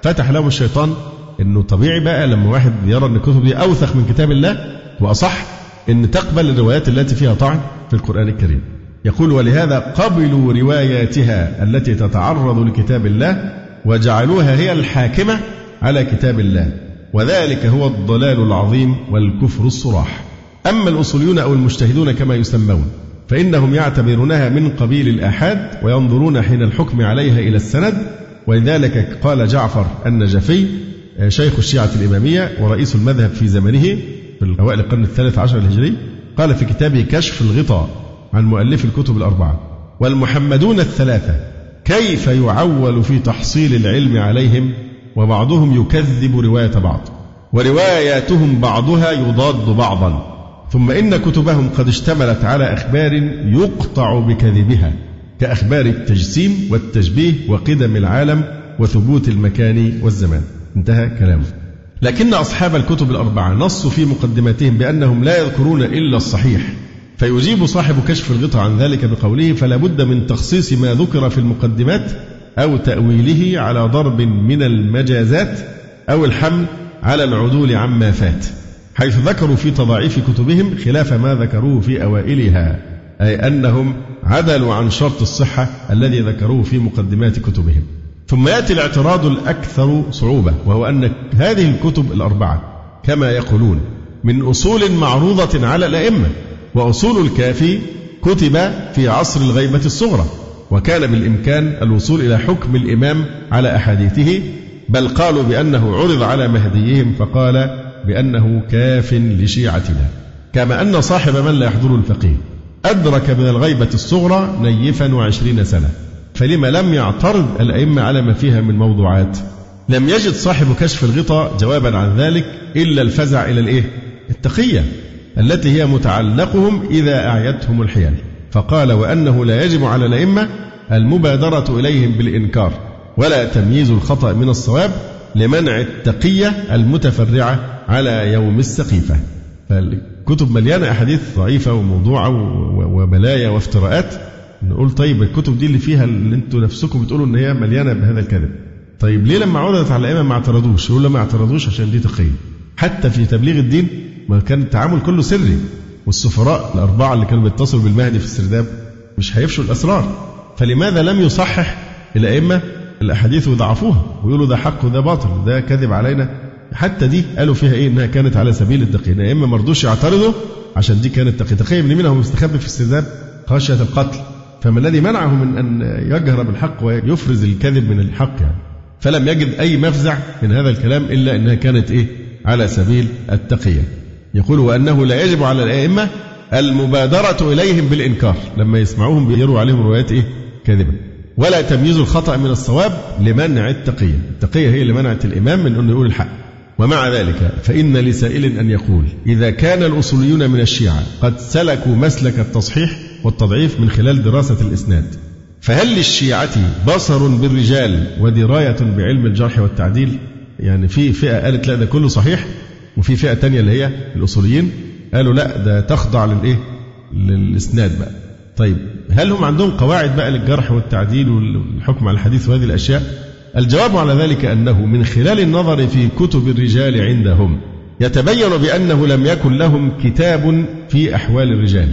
Speaker 3: فتح لهم الشيطان إنه طبيعي بقى لما واحد يرى أن الكتب دي أوثق من كتاب الله وأصح إن تقبل الروايات التي فيها طعن في القرآن الكريم. يقول ولهذا قبلوا رواياتها التي تتعرض لكتاب الله وجعلوها هي الحاكمة على كتاب الله وذلك هو الضلال العظيم والكفر الصراح. أما الأصوليون أو المجتهدون كما يسمون فإنهم يعتبرونها من قبيل الآحاد وينظرون حين الحكم عليها إلى السند ولذلك قال جعفر النجفي شيخ الشيعة الإمامية ورئيس المذهب في زمنه في أوائل القرن الثالث عشر الهجري قال في كتابه كشف الغطاء عن مؤلف الكتب الأربعة والمحمدون الثلاثة كيف يعول في تحصيل العلم عليهم وبعضهم يكذب رواية بعض ورواياتهم بعضها يضاد بعضا ثم إن كتبهم قد اشتملت على أخبار يقطع بكذبها كأخبار التجسيم والتشبيه وقدم العالم وثبوت المكان والزمان. انتهى كلامه. لكن أصحاب الكتب الأربعة نصوا في مقدماتهم بأنهم لا يذكرون إلا الصحيح فيجيب صاحب كشف الغطاء عن ذلك بقوله فلا بد من تخصيص ما ذكر في المقدمات أو تأويله على ضرب من المجازات أو الحمل على العدول عما فات حيث ذكروا في تضاعيف كتبهم خلاف ما ذكروه في أوائلها أي أنهم عدلوا عن شرط الصحة الذي ذكروه في مقدمات كتبهم. ثم يأتي الاعتراض الأكثر صعوبة وهو أن هذه الكتب الأربعة كما يقولون من أصول معروضة على الأئمة وأصول الكافي كتب في عصر الغيبة الصغرى وكان بالإمكان الوصول إلى حكم الإمام على أحاديثه بل قالوا بأنه عرض على مهديهم فقال بأنه كاف لشيعتنا. كما أن صاحب من لا يحضر الفقيه أدرك من الغيبة الصغرى نيفا وعشرين سنة. فلما لم يعترض الأئمة على ما فيها من موضوعات. لم يجد صاحب كشف الغطاء جوابا عن ذلك إلا الفزع إلى الإيه؟ التقية التي هي متعلقهم إذا أعيتهم الحيل. فقال وأنه لا يجب على الأئمة المبادرة إليهم بالإنكار ولا تمييز الخطأ من الصواب لمنع التقية المتفرعة على يوم السقيفة فالكتب مليانة أحاديث ضعيفة وموضوعة وبلايا وافتراءات نقول طيب الكتب دي اللي فيها اللي أنتوا نفسكم بتقولوا إن هي مليانة بهذا الكذب. طيب ليه لما عرضت على الأئمة ما اعترضوش؟ يقول ما اعترضوش عشان دي تقيه. حتى في تبليغ الدين ما كان التعامل كله سري والسفراء الأربعة اللي كانوا بيتصلوا بالمهدي في السرداب مش هيفشوا الأسرار. فلماذا لم يصحح الأئمة الأحاديث وضعفوها ويقولوا ده حق وده باطل ده كذب علينا حتى دي قالوا فيها إيه إنها كانت على سبيل التقية يا اما ما رضوش يعترضوا عشان دي كانت تقية تقية من مين هو مستخبي في السرداب خشية القتل فما الذي منعه من أن يجهر بالحق ويفرز الكذب من الحق يعني؟ فلم يجد أي مفزع من هذا الكلام إلا أنها كانت إيه؟ على سبيل التقية. يقول وأنه لا يجب على الأئمة المبادرة إليهم بالإنكار لما يسمعوهم بيروا عليهم روايات إيه؟ كاذبة. ولا تمييز الخطأ من الصواب لمنع التقية. التقية هي اللي منعت الإمام من أنه يقول الحق. ومع ذلك فإن لسائل أن يقول إذا كان الأصوليون من الشيعة قد سلكوا مسلك التصحيح والتضعيف من خلال دراسة الإسناد. فهل للشيعة بصر بالرجال ودراية بعلم الجرح والتعديل؟ يعني في فئة قالت لا ده كله صحيح. وفي فئة تانية اللي هي الأصوليين قالوا لا ده تخضع للإيه للإسناد بقى. طيب هل هم عندهم قواعد بقى للجرح والتعديل والحكم على الحديث وهذه الأشياء؟ الجواب على ذلك أنه من خلال النظر في كتب الرجال عندهم يتبين بأنه لم يكن لهم كتاب في أحوال الرجال.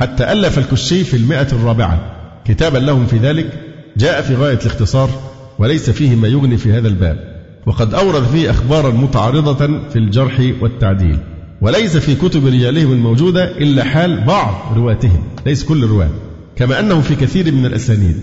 Speaker 3: حتى ألف الكشي في المئة الرابعة. كتابا لهم في ذلك. جاء في غاية الاختصار وليس فيه ما يغني في هذا الباب. وقد أورد فيه أخبارا متعارضة في الجرح والتعديل. وليس في كتب رجالهم الموجودة إلا حال بعض رواتهم. ليس كل الرواة. كما أنه في كثير من الأسانيد.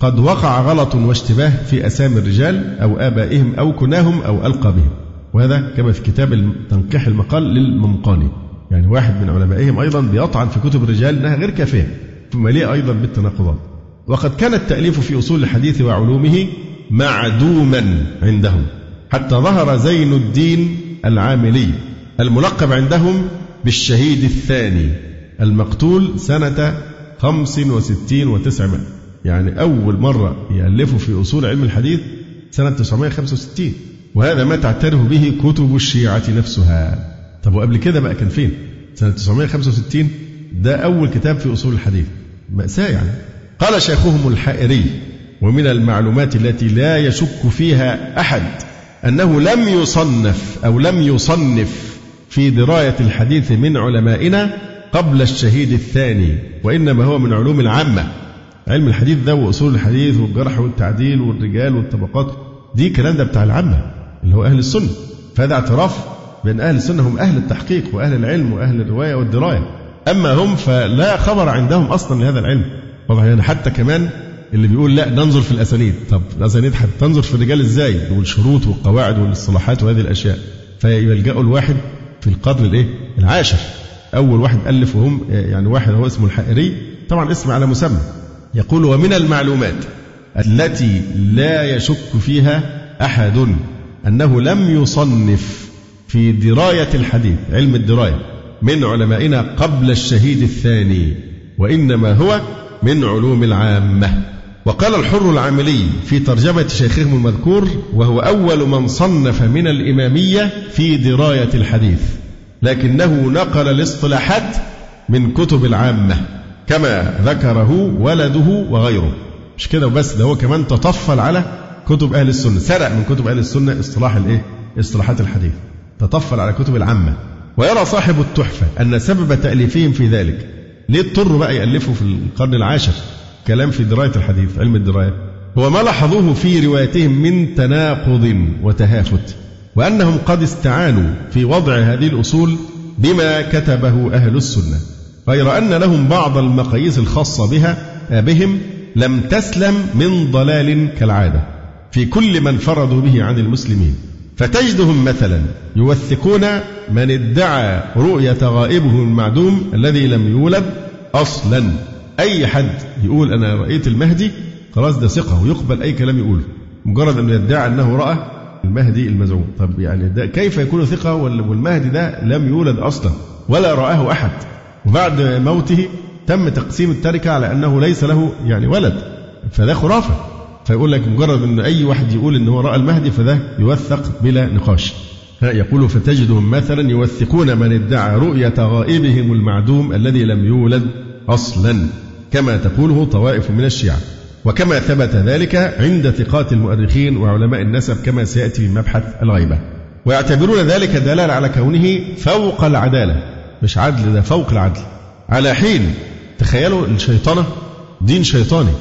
Speaker 3: قد وقع غلط واشتباه في أسامي الرجال أو آبائهم أو كناهم أو ألقابهم. وهذا كما في كتاب تنقيح المقال للممقاني يعني واحد من علمائهم أيضا بيطعن في كتب الرجال أنها غير كافية مليئة أيضا بالتناقضات. وقد كان التأليف في أصول الحديث وعلومه معدوما عندهم. حتى ظهر زين الدين العاملي الملقب عندهم بالشهيد الثاني المقتول سنة خمس وستين وتسعمائة. يعني أول مرة يألفوا في أصول علم الحديث سنة 965 وهذا ما تعترف به كتب الشيعة نفسها. طب وقبل كده بقى كان فين؟ سنة 965 ده أول كتاب في أصول الحديث. مأساة يعني. قال شيخهم الحائري ومن المعلومات التي لا يشك فيها أحد أنه لم يصنف أو لم يصنف في دراية الحديث من علمائنا قبل الشهيد الثاني وإنما هو من علوم العامة. علم الحديث ده وأصول الحديث والجرح والتعديل والرجال والطبقات دي كلام ده بتاع العامة اللي هو أهل السنة. فهذا اعتراف بأن أهل السنة هم أهل التحقيق وأهل العلم وأهل الرواية والدراية. أما هم فلا خبر عندهم أصلا لهذا العلم. واضح يعني حتى كمان اللي بيقول لا ننظر في الأسانيد. طب الأسانيد هتنظر في الرجال إزاي؟ والشروط والقواعد والاصطلاحات وهذه الأشياء. فيلجأوا الواحد في القرن الإيه؟ العاشر. أول واحد ألف وهم يعني واحد هو اسمه الحائري طبعا اسم على مسمى. يقول ومن المعلومات التي لا يشك فيها أحد أنه لم يصنف في دراية الحديث علم الدراية من علمائنا قبل الشهيد الثاني وإنما هو من علوم العامة. وقال الحر العاملي في ترجمة شيخهم المذكور وهو أول من صنف من الإمامية في دراية الحديث لكنه نقل الاصطلاحات من كتب العامة كما ذكره ولده وغيره. مش كده وبس ده هو كمان تطفل على كتب أهل السنة سرق من كتب أهل السنة اصطلاح الإيه؟ اصطلاحات الحديث. تطفل على كتب العامة ويرى صاحب التحفة أن سبب تأليفهم في ذلك. ليه اضطروا بقى يألفوا في القرن العاشر؟ كلام في دراية الحديث علم الدراية. هو ما لاحظوه في روايتهم من تناقض وتهافت وأنهم قد استعانوا في وضع هذه الأصول بما كتبه أهل السنة. غير أن لهم بعض المقاييس الخاصة بها بهم لم تسلم من ضلال كالعادة. في كل من فرضوا به عن المسلمين. فتجدهم مثلا يوثقون من ادعى رؤية غائبه المعدوم الذي لم يولد أصلا. أي حد يقول أنا رأيت المهدي خلاص ده ثقة ويقبل أي كلام يقوله. مجرد أنه يدعي أنه رأى المهدي المزعوم. طب يعني ده كيف يكون ثقة والمهدي ده لم يولد أصلا ولا رآه أحد؟ وبعد موته تم تقسيم التركة على أنه ليس له يعني ولد فده خرافة. فيقول لك مجرد أن أي واحد يقول أنه رأى المهدي فده يوثق بلا نقاش. يقول فتجدهم مثلا يوثقون من ادعى رؤية غائبهم المعدوم الذي لم يولد أصلا. كما تقوله طوائف من الشيعة. وكما ثبت ذلك عند ثقات المؤرخين وعلماء النسب كما سيأتي في مبحث الغيبة. ويعتبرون ذلك دلالة على كونه فوق العدالة. مش عدل ده فوق العدل. على حين تخيلوا الشيطنة دين شيطاني.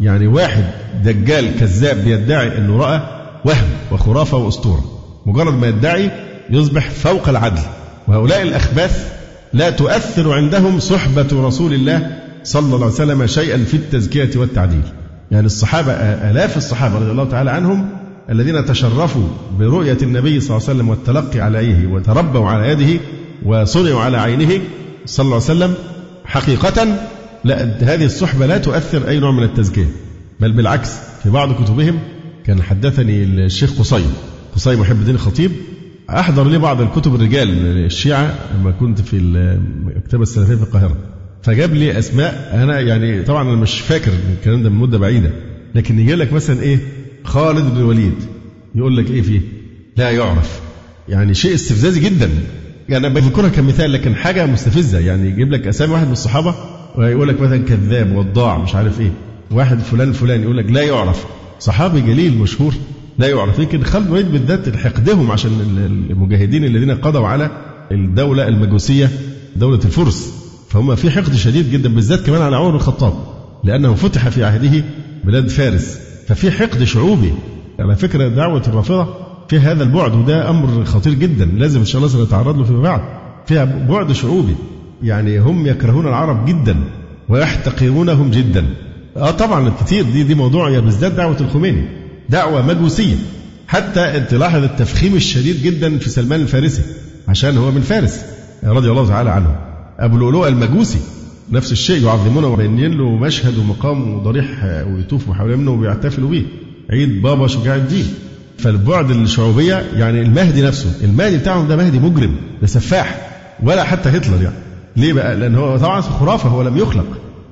Speaker 3: يعني واحد دجال كذاب بيدعي إنه رأى وهم وخرافة وأسطورة. مجرد ما يدعي يصبح فوق العدل. وهؤلاء الأخباث لا تؤثر عندهم صحبة رسول الله صلى الله عليه وسلم شيئا في التزكية والتعديل. يعني الصحابة آلاف الصحابة رضي الله تعالى عنهم الذين تشرفوا برؤية النبي صلى الله عليه وسلم والتلقي عليه وتربوا على يده وصنعوا على عينه صلى الله عليه وسلم حقيقة لا هذه الصحبة لا تؤثر أي نوع من التزكية بل بالعكس في بعض كتبهم كان حدثني الشيخ قصي قصي محب الدين الخطيب أحضر لي بعض الكتب الرجال الشيعة لما كنت في المكتبة السلفية في القاهرة. فجاب لي أسماء أنا يعني طبعا أنا مش فاكر الكلام ده من مدة بعيدة لكن يجي لك مثلا إيه خالد بن الوليد يقول لك إيه فيه؟ لا يعرف. يعني شيء استفزازي جدا. يعني أنا بذكرها كمثال لكن حاجة مستفزة. يعني يجيب لك أسامي واحد من الصحابة ويقول لك مثلا كذاب وضاع مش عارف إيه. واحد فلان فلان يقول لك لا يعرف. صحابي جليل مشهور لا يعرف. يمكن خالد بن بالذات حقدهم عشان المجاهدين الذين قضوا على الدولة المجوسية دولة الفرس. فهم في حقد شديد جدا بالذات كمان على عمر بن الخطاب لأنه فتح في عهده بلاد فارس. ففي حقد شعوبي. على فكرة دعوة الرافضة في هذا البعد وده أمر خطير جدا. لازم إن شاء الله سنتعرض له فيما بعد. فيها بعد شعوبي. يعني هم يكرهون العرب جدا ويحتقرونهم جدا. آه طبعا كتير دي دي موضوع يعني بالذات دعوة الخميني دعوة مجوسية. حتى تلاحظ التفخيم الشديد جدا في سلمان الفارسي عشان هو من فارس رضي الله تعالى عنه. أبو لؤلؤ المجوسي نفس الشيء يعظمونه وبينين له مشهد ومقام وضريح ويطوفوا حول منه وبيحتفلوا به. عيد بابا شجاع الدين. فالبعد الشعوبية يعني المهدي نفسه المهدي بتاعهم ده مهدي مجرم ده سفاح ولا حتى هتلر يعني. ليه بقى؟ لأن هو طبعا خرافة هو لم يخلق.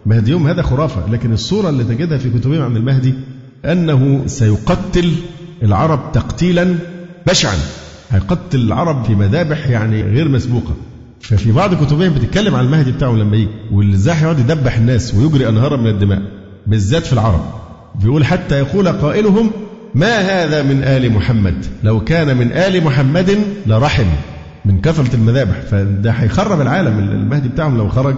Speaker 3: مهديهم هذا خرافة. لكن الصورة اللي تجدها في كتبهم عن المهدي أنه سيقتل العرب تقتيلا بشعا. هيقتل العرب في مذابح يعني غير مسبوقة. ففي بعض كتبهم بتتكلم عن المهدي بتاعه لما يجي وازاي هيقعد يدبح الناس ويجري أنهارا من الدماء بالذات في العرب. بيقول حتى يقول قائلهم ما هذا من آل محمد؟ لو كان من آل محمد لرحم. من كثرة المذابح فده هيخرب العالم. المهدي بتاعهم لو خرج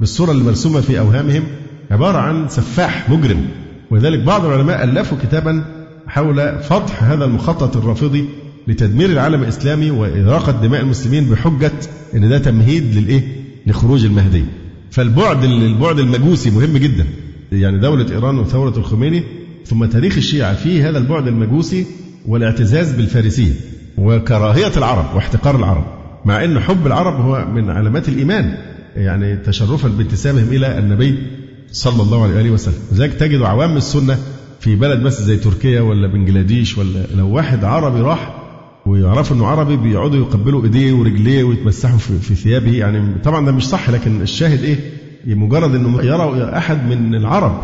Speaker 3: بالصورة اللي مرسومة في أوهامهم عبارة عن سفاح مجرم. ولذلك بعض العلماء ألفوا كتابا حول فضح هذا المخطط الرافضي لتدمير العالم الإسلامي وإراقة دماء المسلمين بحجة أن ده تمهيد للإيه؟ لخروج المهدي. فالبعد البعد المجوسي مهم جدا. يعني دولة إيران وثورة الخميني ثم تاريخ الشيعة فيه هذا البعد المجوسي والاعتزاز بالفارسية وكراهية العرب واحتقار العرب. مع أن حب العرب هو من علامات الإيمان يعني تشرفا بانتسابهم إلى النبي صلى الله عليه وسلم لذلك تجد عوام السنة في بلد بس زي تركيا ولا بنجلاديش ولا لو واحد عربي راح ويعرفوا إنه عربي بيقعدوا يقبلوا إيديه ورجليه ويتمسحوا في, في ثيابه يعني طبعا ده مش صح لكن الشاهد إيه؟ مجرد إنه يرى أحد من العرب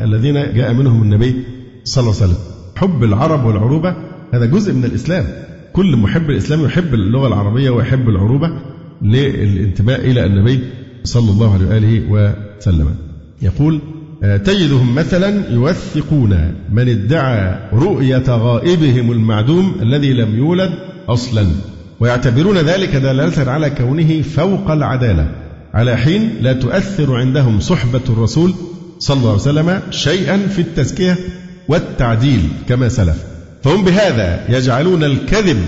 Speaker 3: الذين جاء منهم النبي صلى الله عليه وسلم. حب العرب والعروبة هذا جزء من الإسلام. كل محب الإسلام يحب اللغة العربية ويحب العروبة للانتماء إلى النبي صلى الله عليه وآله وسلم. يقول آه، تجدهم مثلا يوثقون من ادعى رؤية غائبهم المعدوم الذي لم يولد أصلا ويعتبرون ذلك دلالة على كونه فوق العدالة على حين لا تؤثر عندهم صحبة الرسول صلى الله عليه وسلم شيئا في التزكية والتعديل كما سلف فهم بهذا يجعلون الكذب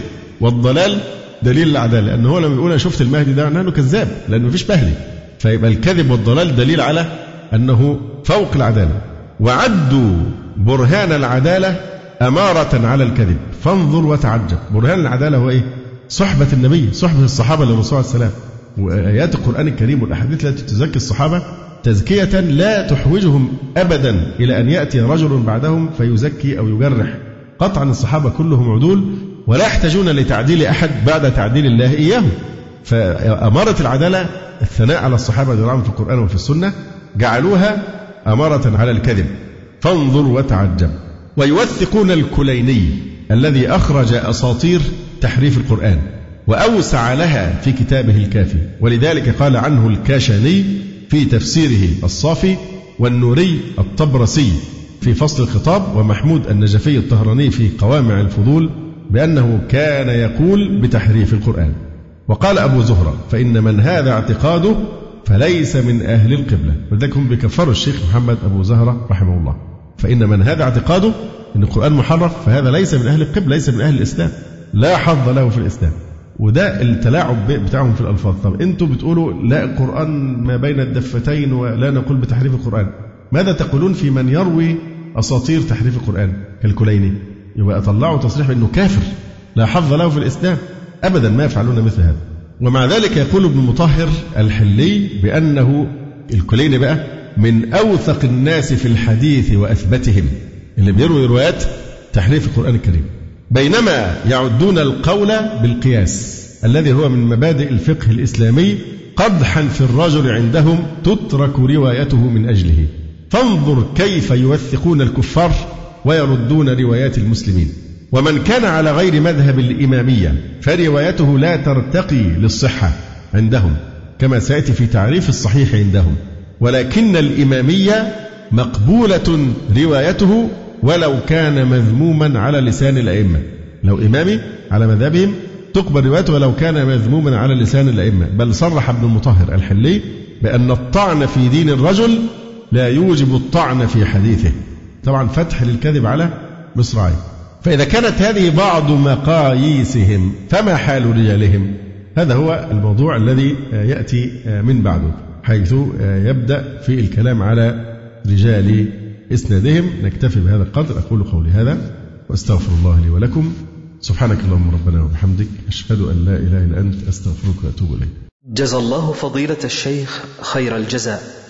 Speaker 3: والضلال دليل العدالة لأنه هو لما يقول أنا شفت المهدي ده أنه كذاب لأنه مفيش مهدي فيبقى الكذب والضلال دليل على أنه فوق العدالة. وعدوا برهان العدالة أمارة على الكذب. فانظر وتعجب. برهان العدالة هو إيه؟ صحبة النبي صحبة الصحابة للرسول صلى الله عليه وسلم. وآيات القرآن الكريم والأحاديث التي تزكي الصحابة تزكية لا تحوجهم أبدا إلى أن يأتي رجل بعدهم فيزكي أو يجرح. قطعا الصحابة كلهم عدول ولا يحتاجون لتعديل أحد بعد تعديل الله إياهم فأمارة العدالة الثناء على الصحابة رضي في القرآن وفي السنة جعلوها أمارة على الكذب. فانظر وتعجب. ويوثقون الكليني الذي أخرج أساطير تحريف القرآن وأوسع لها في كتابه الكافي. ولذلك قال عنه الكاشاني في تفسيره الصافي والنوري الطبرسي. في فصل الخطاب ومحمود النجفي الطهراني في قوامع الفضول بأنه كان يقول بتحريف القرآن. وقال أبو زهرة فإن من هذا اعتقاده فليس من أهل القبلة. ولذلك هم بيكفروا الشيخ محمد أبو زهرة رحمه الله. فإن من هذا اعتقاده أن القرآن محرف فهذا ليس من أهل القبلة ليس من أهل الإسلام. لا حظ له في الإسلام. وده التلاعب بتاعهم في الألفاظ. طب أنتم بتقولوا لا القرآن ما بين الدفتين ولا نقول بتحريف القرآن. ماذا تقولون في من يروي أساطير تحريف القرآن كالكليني يبقى طلعوا تصريح أنه كافر. لا حظ له في الإسلام. أبدا ما يفعلون مثل هذا. ومع ذلك يقول ابن مطهر الحلي بأنه الكليني بقى من أوثق الناس في الحديث وأثبتهم اللي بيروي روايات تحريف القرآن الكريم. بينما يعدون القول بالقياس الذي هو من مبادئ الفقه الإسلامي قدحا في الرجل عندهم تترك روايته من أجله. فانظر كيف يوثقون الكفار ويردون روايات المسلمين. ومن كان على غير مذهب الإمامية فروايته لا ترتقي للصحة عندهم كما سيأتي في تعريف الصحيح عندهم. ولكن الإمامية مقبولة روايته ولو كان مذموما على لسان الأئمة. لو إمامي على مذهبهم تقبل روايته ولو كان مذموما على لسان الأئمة. بل صرح ابن المطهر الحلي بأن الطعن في دين الرجل لا يوجب الطعن في حديثه. طبعا فتح للكذب على مصراعي فإذا كانت هذه بعض مقاييسهم فما حال رجالهم؟ هذا هو الموضوع الذي يأتي من بعده حيث يبدأ في الكلام على رجال إسنادهم. نكتفي بهذا القدر أقول قولي هذا وأستغفر الله لي ولكم. سبحانك اللهم ربنا وبحمدك أشهد أن لا إله إلا أنت أستغفرك وأتوب إليك.
Speaker 1: جزى الله فضيلة الشيخ خير الجزاء.